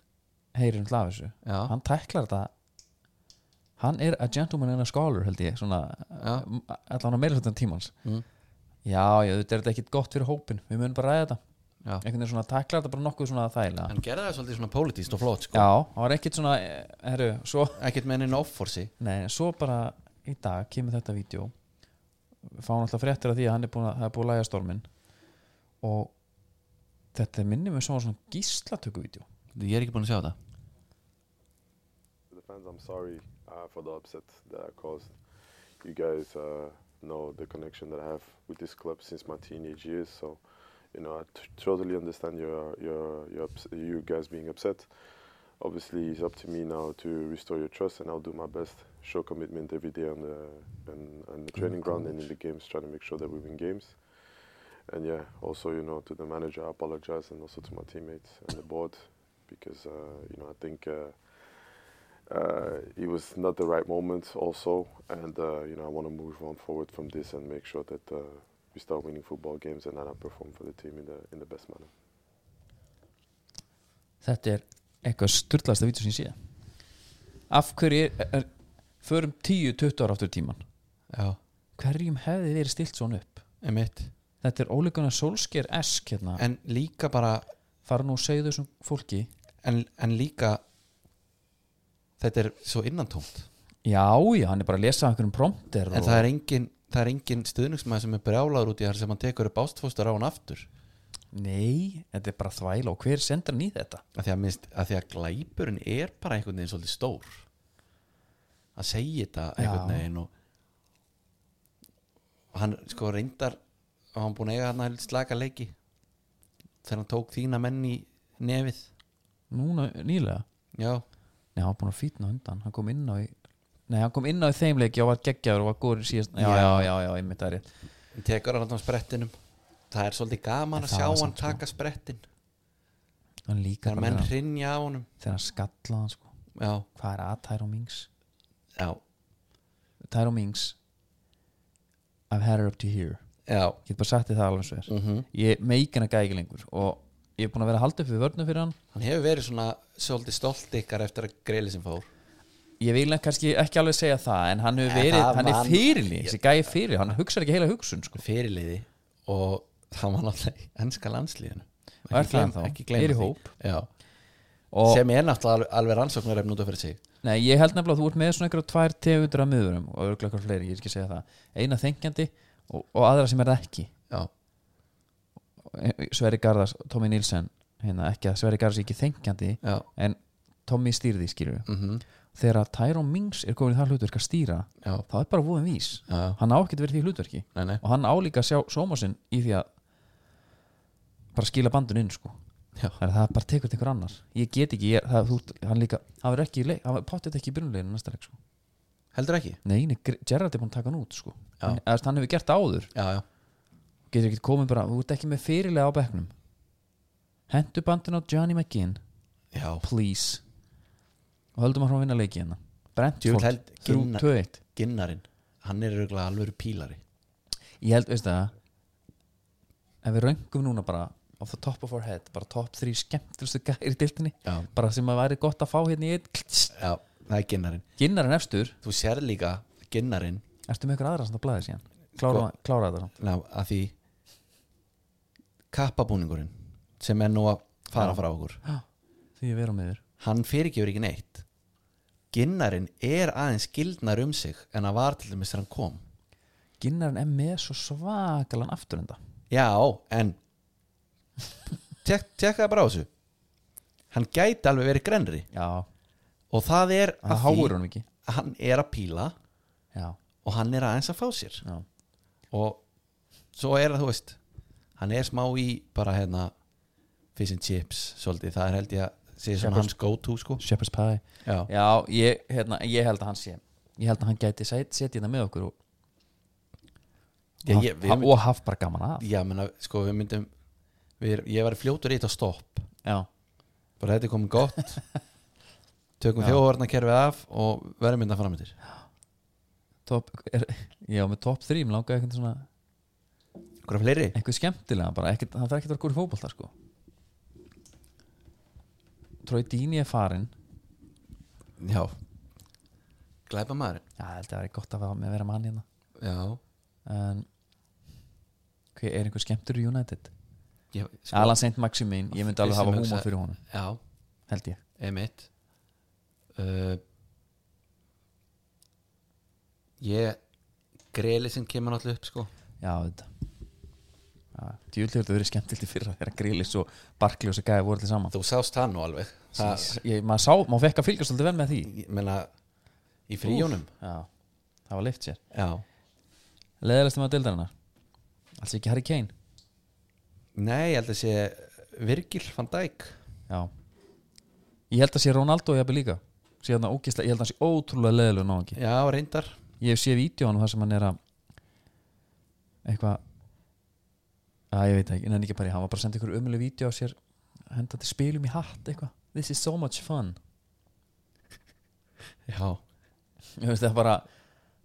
heyrir um Já. hann tæklar þetta hann er a gentleman and a scholar held ég svona, Já. allan á meira hlutan tímans. Mm. já, já, þetta er ekkit gott fyrir hópin við munum bara ræða þetta. Já. einhvern veginn svona tæklar þetta bara nokkuð svona þægilega. Hann gerði það svolítið svona pólitíst og flott sko. já, það var ekkit svona eh, herru, svo, Ekkert með henni offorsi. Nei, svo bara í dag kemur þetta vídeo. Fáum alltaf fréttir af því að hann er búin að það er búin að læga stormin og þetta minnir mig svona svona gíslatöku vídeo Ég er ekki búin að sjá það the fans, I'm sorry uh, for the upset that I caused. You guys uh, know the connection that I have with this club since my teenage years, so you know I t- totally understand your your your ups- you guys being upset. Obviously, it's up to me now to restore your trust, and I'll do my best. Show commitment every day on the on, on the training ground and in the games, trying to make sure that we win games. And yeah, also you know to the manager, I apologize, and also to my teammates and the board, because uh, you know I think. Uh, uh, it was not the right moment also and uh, you know I want to move on forward from this and make sure that uh, we start winning football games and that I perform for the team in the in the best manner. þetta er eitthvað styrlaðasta vídeo sem ég sé. Af hverju er, er förum 10-20 ára áttur tíman Já, hverjum hefði verið stilt svona upp? Emitt þetta er ólíkunar solsker esk hérna. En líka bara fara nú og segja þessum fólki. En, en líka Þetta er svo innantómt. Já, já, hann er bara að lesa af einhverjum prompter En það er engin engin stuðningsmæð sem er brjálaður út í þar sem hann tekur upp ástfóstur á hann aftur. Nei, þetta er bara þvæla og hver sendur hann í þetta? Að því að, minnst, að því að glæpurinn er bara einhvern veginn svolítið stór. Að segja þetta einhvern veginn og, og hann sko reyndar og hann búin að eiga hann að slaka leiki þegar hann tók þína menn í nefið. Núna nýlega? Já, nei, hann var búin að fýtna undan. Hann kom inn á í nei, hann kom inn á í þeim leiki og var geggjaður og var góður síðast já, Já. já, já, já, einmitt það er hann tekur hann á sprettinum. Það er svolítið gaman En að sjá hann samt sko- taka sprettin. Hann líka þegar menn hrinja á honum. þegar hann skallaði hann sko. Já, hvað er að Tyrone Mings? Já, Tyrone Mings I've had her up to here. Já. Ég get bara sagt þið það alveg svo er. Mm ég meikinn að ekki lengur og ég er búin að vera upp við vörnum fyrir hann. Hann hefur verið svona svolítið stolt ykkar eftir að greili sem fór. Ég vil kannski ekki alveg segja það en hann hefur En verið, hann er man- fyrirli þessi gæði fyrir, hann hugsar ekki heila hugsun sko. fyrirliði og það var náttúrulega ennska landslíðinu ennþá? ekki gleyma því. sem er náttúrulega alveg, alveg rannsóknarefn út af fyrir sig. Nei, ég held nefnilega að þú ert með svona einhverja tvær tegundur af miðurum og eitthvað fleiri, ég er ekki að segja það. Eina þengjandi og, og aðra sem er ekki. Já, Sverri Garðars, Tommy Nilsen hérna, ekki að Sverri Garðars er ekki þengjandi já, en Tommy stýrði skilur mm þegar að Tyrone Mings er komin í það hlutverk að stýra já, þá er bara voðum vís. Já, hann á ekkert verið því hlutverki. Nei, nei. og hann álíka að sjá sóma sinn í því að bara skila bandun inn sko. Já. þannig að það bara tekur til einhver annar. Ég get ekki, ég, það, þú, hann líka hann verður ekki, hann potið ekki í byrjuleginu næsta leik sko. heldur ekki? Nei, Gerrard er búin að taka hann út sko. Hann, hann hefur gert það áður. Já, já, getur ekki komið bara, þú ert ekki með fyrirlega á bekknum. Hendu bandin á Johnny McGinn. Já. please. Og höldum að hann vinna leiki hérna. Djöfull Brentford, held- Ginnar- 3-2-1 Ginnarinn, hann er auðvitað alveg pílari. Ég held, veist það ef við röngum núna bara off the top of our head, bara top 3 skemmtilegustu gæri í diltinni, já, bara sem að væri gott að fá hérna í einn já, það er Ginnarinn. Ginnar en efstur, þú sér líka Ginnarinn. Ertu með ykkur aðra það blæði síðan klára, Sko- klára þetta ná, að því kappabúningurinn sem er nú að fara Já. frá okkur því ég vera með þér. hann fyrirgefur ekki neitt. Ginnarinn er aðeins gildnar um sig en að var til dæmis þegar hann kom. Ginnarinn er með svo svakalan afturenda. Já, en tek, tekka bara á þessu. Hann gæti alveg verið grenri Já, og það er það að að hann er að píla Já, og hann er aðeins að fá sér. Já, og svo er það, þú veist hann er smá í bara hérna fish and chips, svolítið, það er held ég að sé svona hans go to sko. Shepherd's Pie. Já, Já, ég, hérna, ég held að hann sé Ég held að hann gæti set, setja þetta með okkur og, Já, ég- við haf, mynd- og haft bara gaman af. Já menna, sko við myndum við, ég var fljótur í þetta stopp. Já, bara þetta er komið gott. <laughs> Tökum Já. þjóðvarnakerfið af og verðum mynda framöndir top, er, já með top 3 Mér langaði eitthvað svona Hvað fleiri? Eitthvað skemmtilega bara, ekkert, hann fer ekkert að vera góð í fótbolta sko. Trói Dini er farin Já. Glæpa maður Já, ég held að það er gott að vera með að vera mann hérna. Já. En Hver er einhver skemmtur í United? ég, sko, Alan St. Maximin, ég myndi alveg Fyrst hafa sem húmor hugsa- fyrir honum. Já, Held ég. Emitt uh, Ég Greli sem kemur náttúrulega upp sko. Já, þetta. Djúlega þetta verið skemmtilegt í fyrra þegar Grillis og Barkley og þessi gæði voru allir saman. Þú sást það nú alveg. Ég, maður fekk að fylgjast alltaf vel með því. Ég meina Í fríjónum Já, það var leift sér. Já. Leðalegst með að deildarinnar Alls ekki Harry Kane? Nei, ég held að sé Virgil van Dijk. Já. Ég held að sé Ronaldo jafnir líka. Sé hann ógislega, Ég held að hann sé ótrúlega ekki Já, reyndar Ég hef séð vídeo þar sem hann er að eitthvað að ég veit ekki, en ekki bara hann var bara að senda ykkur umölu vídeo á sér henda til spilum í hatt eitthvað. This is so much fun. Já, <laughs> Ég veist það er bara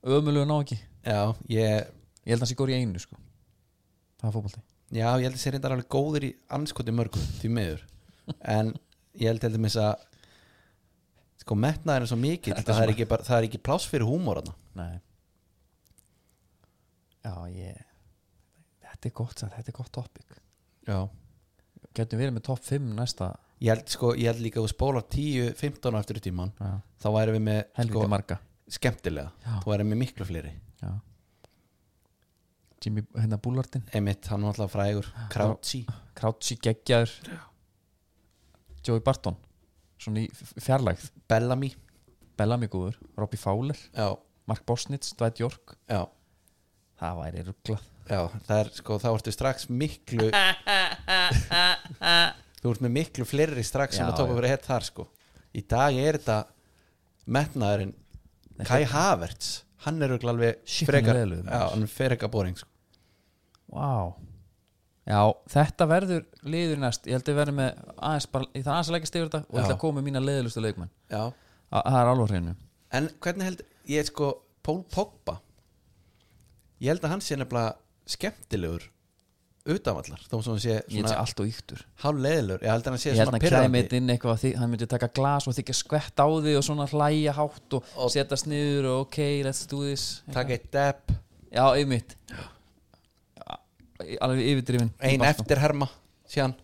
umölu ná ekki já, ég Ég held að hann sé gór í einu sko. Það er fótbolti. Já, ég held að sé reyndar alveg góður í anskoti mörgum því miður. <laughs> En ég held til dæmis að sko metnaður er svo mikill Þetta það, er ekki bara, það er ekki pláss fyrir húmor þarna. Nei. Já, ég Þetta er gott, þetta er gott topic. Já. Getum verið með topp 5 næsta. Ég held, sko, ég held líka að þú spólar 10-15 á eftir í tíman Já, þá væri við með sko, marga. skemmtilega. Já. þú væri með miklu fleiri. Já. Jimmy, hérna Bullardin Emitt, hann var alltaf frægur. Krautsí Crouchy. Geggjaður. Joey Barton Svona í fjarlægð. Bellamy. Bellamy góður, Robbie Fowler. Já, Mark Bosnitz, Dwight York. Já, Það væri rugglað já það er sko, þá ertu strax miklu <laughs> þú ert með miklu fleiri strax sem að tóka fyrir hett þar sko. Í dag er þetta metnaðurinn Kai Havertz. Hann er örugglega alveg Shit, hann er frekar boring sko. Vá Já, þetta verður liður næst. Ég held að verður með aðeins bara, Ég þarf aðeins að leggja stigur þetta og ég ætla að koma með mína leiðilustu leikmenn. Já. A- Það er alveg hreinu. En hvernig held ég sko Pól Pogba ég held að hann sé nefnilega skemmtilegur utanvallar þó sem hann sé Ég held svona sé allt og yktur hálf leiðilegur ég held að hann sé Ég held svona að hann kæmi pirrandi. inn eitthvað að því, Hann myndi taka glas og þykja skvett á því Og svona hlæja hátt og, Og- setjast niður Og ok, let's do this. Taka eitt depp. Já, yfirmitt Alveg yfirdrifin ein eftir herma síðan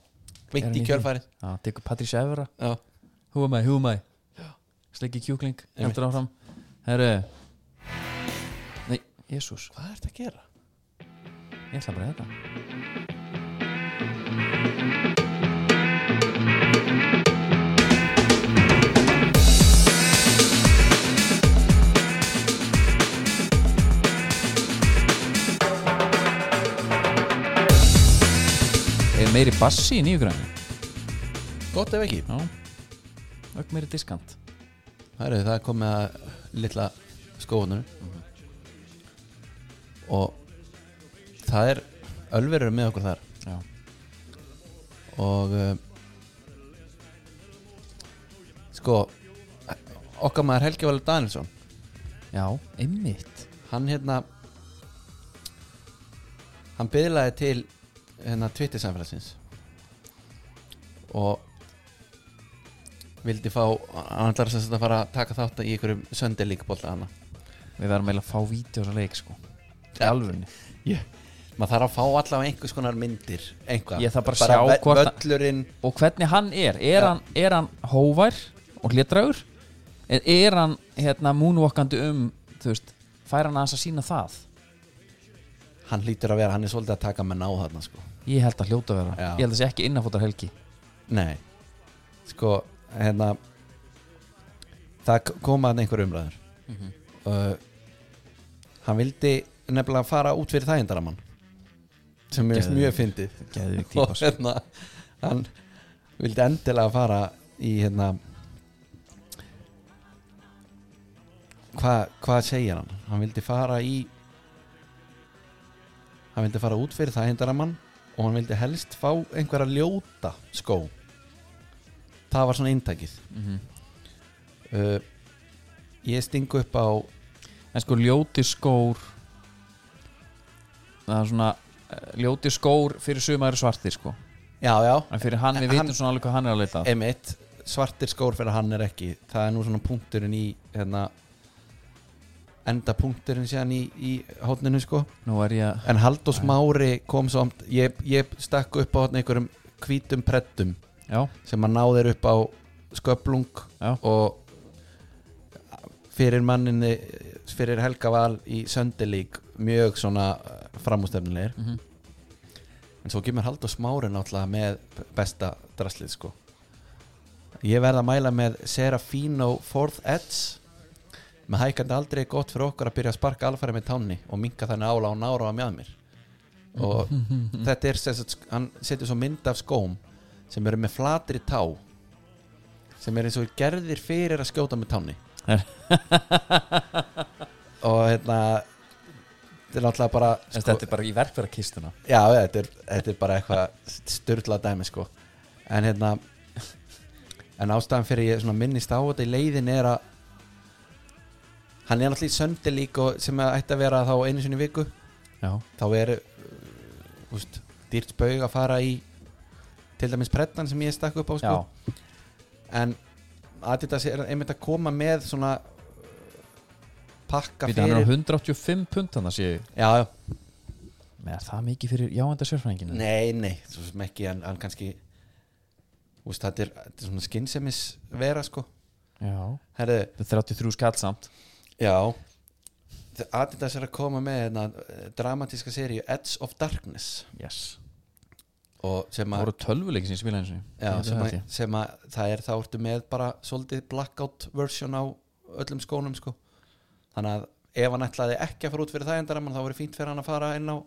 hann í kjölfærið Já, tekur Patricia Evra. I, who am I? Sleggi kjúkling, heldur áfram. Herru. Nei, jésús, hvað er þetta að gera? ég ætla bara þetta meiri bassi í nýjugræni? gott ef ekki. Ögg meiri diskant. Heru, það er komið að litla skóðunum og það er ölverur með okkur þar. Já, og uh, sko okkar maður Helgi Valur Danielsson. Já einmitt. Hann hérna hann byðlaði til hérna Twitter samfélagsins. Og vildi fá hann ætlar sem sagt að fara að taka þátt í einhverjum söndelíkbólta hana Við verðum eiginlega að fá vídeo á leik sko. Í alvörunni. <laughs> Yeah. maður þarf að fá allavega einhvers konar myndir einhvað Ég þarf bara að sjá hvort að- völlurinn. Og hvernig hann er. Er, Já. hann, er hann hóvær og hlétrægur er, hann hérna moonwalkandi um þú veist, fær hann aðeins að sína það hann hlýtur að vera, hann er svolítið að taka með ná þarna sko. Ég held að hljóta að vera, Já. ég held að sé ekki innafótar helgi. Nei. Sko, hérna Það k- koma að einhver umræður. Uh, Hann vildi nefnilega fara út fyrir þægindaramann sem er mjög fyndið. Og hérna hann vildi endilega fara í hérna hvað hva segir hann? Hann vildi fara í hann vildi fara út fyrir þægindaramann og hann vildi helst fá einhverja ljóta skó. Það var svona eintækið Mhm. uh, ég stingu upp á en sko ljóti skór það er svona eh, ljóti skór fyrir sumar eru svartir sko. Já já, en fyrir hann, við vitum svona alveg hvað hann er að leita emitt svartir skór fyrir hann er ekki. Það er nú svona punkturinn í hérna, enda punkturinn síðan í, í hótninu sko. Ég en Halldór Smári kom svo ég, ég stakk upp á þarna einhverjum hvítum prettum já, sem að náðir upp á sköplung Já. og fyrir manninni fyrir Helga Val í Söndelík mjög svona framústefnilegir Mhm. en svo kemur Halldór Smári náttúrulega með besta draslið sko. Ég verð að mæla með Serafino Fourth Edge með hækandi aldrei er gott fyrir okkur að byrja að sparka alfæri með tánni og minka þannig ála og nára á mjög mér og þetta er hann setur svo mynd af skóm sem eru með flatri tá sem er eins og gerðir fyrir að skjóta með tánni. <laughs> Og hérna þetta er náttúrulega bara sko, þetta er bara í verkverðarkistuna já, þetta er, þetta er bara eitthvað styrla dæmi sko. En hérna en ástæðan fyrir ég minnist á þetta í leiðin er að hann er náttúrulega í söndi lík og sem ætti að vera þá einu sinni viku. Já, þá er uh, úst, dýrt spaug að fara í til dæmis prettan sem ég stakk upp á sko. en Adidas er einmitt að koma með svona uh, pakka hann á fyrir 185 pund þannig að sé já, já, með það mikið fyrir jáenda sérfræðinginu nei, nei svo sem ekki, en, en kannski úst, þetta, er, þetta er svona skinsemis vera sko. Já, Herðu, þetta er 33 skall samt já. Adidas er að koma með hérna, dramatíska seríu Edge of Darkness. Yes. og sem það að voru tölvuleiki sem spila eins og Já, sem, að, það er þá ertu með bara svolítið blackout version á öllum skónum sko. Þannig að ef hann ætlaði ekki að fara út fyrir það endaramann þá voru fínt fyrir hann að fara inn á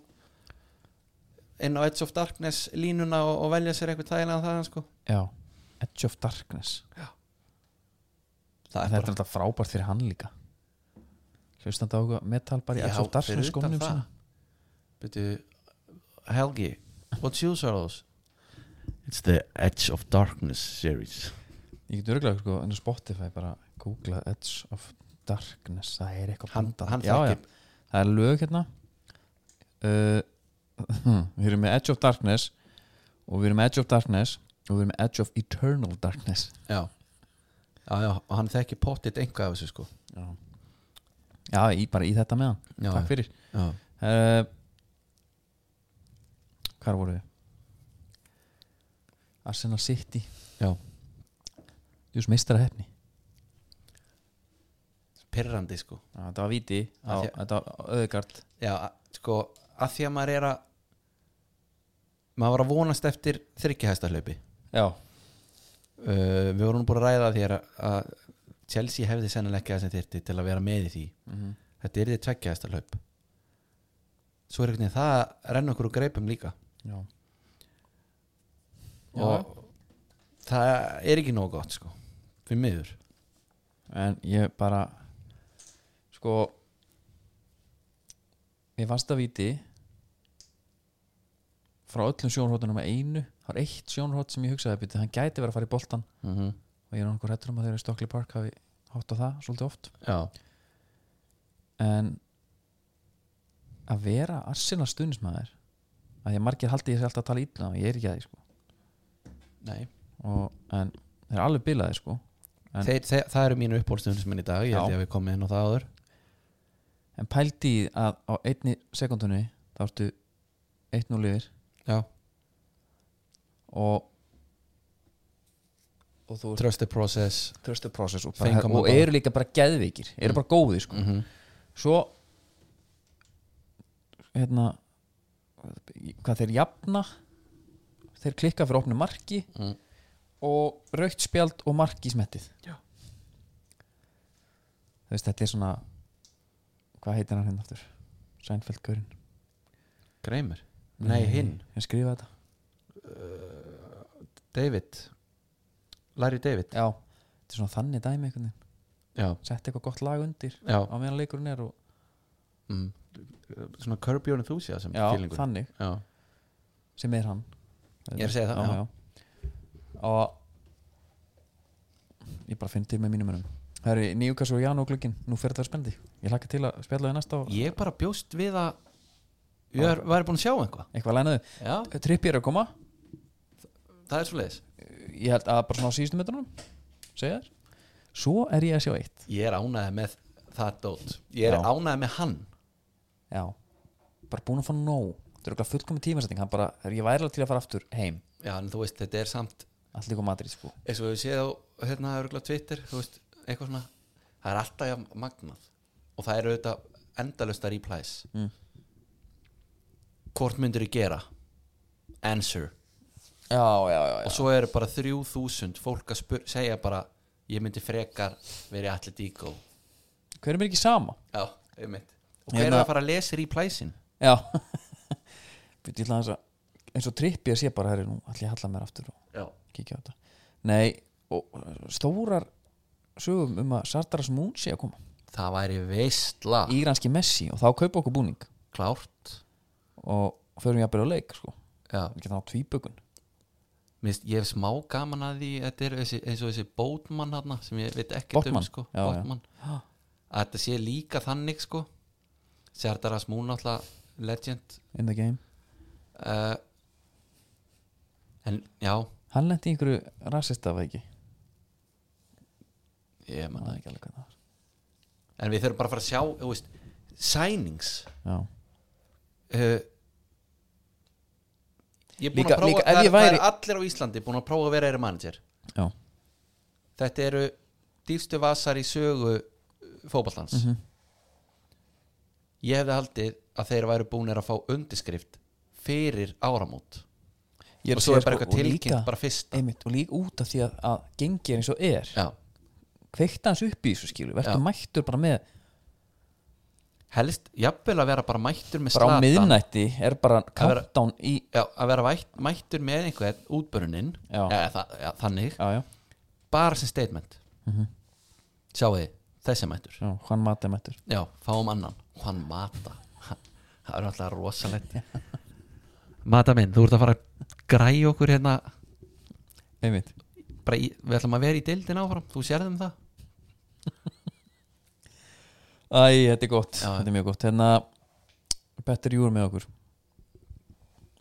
inn á Edge of Darkness línuna og, og velja sér eitthvað þægilega það sko. Já, Edge of Darkness. Það þetta er alltaf frábært fyrir hann líka hlustandi á metal bara í Darkness fyrir utan skónum Byrju, Helgi, what shoes are those? It's the Edge of Darkness series. Ég get örgulega sko, en á Spotify bara googla Edge of Darkness. Það er eitthvað þekkir- það er lög hérna. Uh, <laughs> við erum með Edge of Darkness og við erum með Edge of Darkness og við erum með Edge of Eternal Darkness. Já, já, já og hann þekki pottit einhvað af þessu sko. Já, já í, bara í þetta með hann. Já, takk fyrir. uh, hvar voru við Arsenal City. Já. Jús meistara hefni Pirrandi sko. Já, þetta var víti á, Af því- þetta var öðugart Já, a- sko, að því að maður er að maður var að vonast eftir þryggjahæsta hlaupi. Já, uh, við vorum nú búin að ræða því að, að Chelsea hefði sennilega ekki að sem þyrti til að vera með í því. Mhm. þetta er því tveggjahæsta hlaup. Svo er veginn það renna okkur úr greipum líka. Já. og það er ekki nóg gott sko. Fyrir miður. En ég bara sko ég fannst að víti frá öllum sjónhóttunum að einu það var eitt sjónhótt sem ég hugsaði að hann gæti verið að fara í boltan mm -hmm. Og ég er nokkuð hættur um að þeir í Stockley Park hafi hátt á það svolítið oft. Já, en að vera Arsenal stuðnismæður að að margir haldi ég sér alltaf að tala ítla og ég er ekki að því sko. Nei. Og, en þeir eru alveg bilaði sko. En- þeir, þeir, það eru mínu uppbólstunnismenn í dag ég held ég að við komum inn á það áður. En pældi í að á einni sekundunni þá ertu 1-0 yfir. Já, og og þú ert trust the process process og, og eru líka bara geðvikir eru bara góðir sko. Mm svo hérna hvað þeir jafna þeir klikka fyrir opnu marki Mm. og raukt spjald og marki smettið. Veist þetta er svona hvað heitir hann hérna aftur? Seinfeld Gaurin Greimer Nei, hinn. ég skrifa þetta. David Larry David. Já þetta er svona þannig dæmi sett eitthvað gott lag undir já. á meðan leikurinn er og mm. Svona Curb Your Enthusiasm já feelingur. þannig. Já, sem er hann. Ég er að segja það, já. og ég bara finn til með mínum önum það eru nýjúkas og Ján og glöggin nú fer þetta spendi, ég hlakka til að spjalla þau næsta og Ég bara bjóst við að Ég er, væri búin að sjá eitthvað. Eitthvað lænaðu, Já, trippið er að koma. Það er svo leiðis ég held að bara svona á síðustu metrunum segja þér, svo er ég að sjá eitt. Ég er ánæði með það dót. Ég er Já. ánæði með hann. Já, bara búin að fá nóg. Þetta er okkur fullkomi tímasetting hann bara, ég væri alveg til að fara aftur heim. Já, en þú veist, þetta er samt allir kom Madrid sko. eins og við séð á hérna örgulega Twitter þú veist, eitthvað svona það er alltaf jafn magnað. Og það er auðvitað endalust að replies. Mm. hvort myndir þú gera? Answer og svo eru bara 3000 fólk að segja bara ég myndi frekar verið Atletico. Hver er mér ekki sama? Já, einmitt. Og hver Hérna- er að fara að lesa repliesin já. <laughs> Býtu, ég ætla aðeins að eins og trippið að sé bara allir ég halla mér aftur og já, kíkja á þetta. Nei, og stórar sögum um að Sardaras Moon sé að koma. Það væri veistla. Íranski Messi og þá kaupa okkur búning. Klárt. Og förum ég að byrja á leik sko. já, við getum á tvíbökun Mist, ég hef smá gaman að því þetta er þessi, eins og þessi bótmann hana, sem ég veit Botman, um sko, já, já. Botman. að þetta sé líka þannig sko. Serdar Asmún legend. In the game. Uh, en já. Hann lendi einhverju rasista var ekki? Ég man það það er ekki alveg hvað það var. En við þurfum bara að fara að sjá veist, signings. Já. uh, ég er búin Líka- að prófa það, er- það væri- er allir á Íslandi búin að prófa að vera eiri manager. Já. þetta eru dýrstu vasar í sögu fótballtans Mhm. ég hefði haldið að þeir væru búinir að fá undirskrift fyrir áramót. Og svo er bara sko, eitthvað tilkynnt bara fyrst og líka út af því að, að gengi er eins og er. Já. kveikta hans upp í þessu skilu, verður mættur bara með helst, jafnvel að vera bara mættur með bara á slatan miðnætti er bara countdown í já, að vera vætt, mættur með einhvern útböruninn. Já. ja, þa ja, þannig, já, já, bara sem statement. Mhm. sjáu þið, þessi mættur. Hann mati mættur. Já, fáum annan, hann mata. <laughs> Það er alltaf rosalegt. Mata minn, þú ert að fara að græja okkur hérna. Einmitt. Bara í, við ætlum að vera í deildin áfram. Þú sérðum um það <laughs> Æ, þetta er gott, Já. þetta er mjög gott. Hérna, Better Júr með okkur.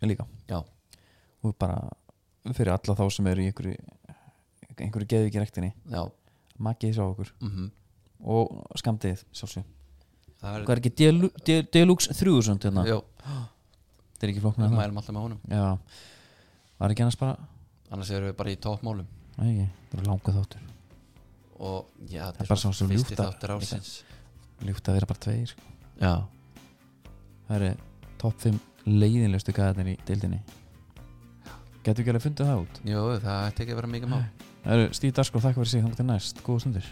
Ég líka. Já, Og bara fyrir alla þá sem eru í einhverju einhverju geðviki rektinni já, Maggi sá okkur. Mhm. Og skamdið sjálfsög það Hvað er ekki Delu- De- Deluxe 3000 hérna? já, Þetta er ekki flóknar við það mælum alltaf með honum. Já, var ekki annars bara annars erum við bara í toppmálum. Æ, ekki, það er langa þáttur. Og já, Það er bara svo- svo fyrsti ljúft að- þáttur ásins Ljúft að vera bara tveir. Sko. já, Það er topp 5 leiðinlegustu gæðarnir í deildinni. Getur ekki alveg fundið það út? Jú, það ætti ekki að vera mikið mál. Það eru Stíð Darsko, þakka fyrir sig, þannig til næst. Góða stundir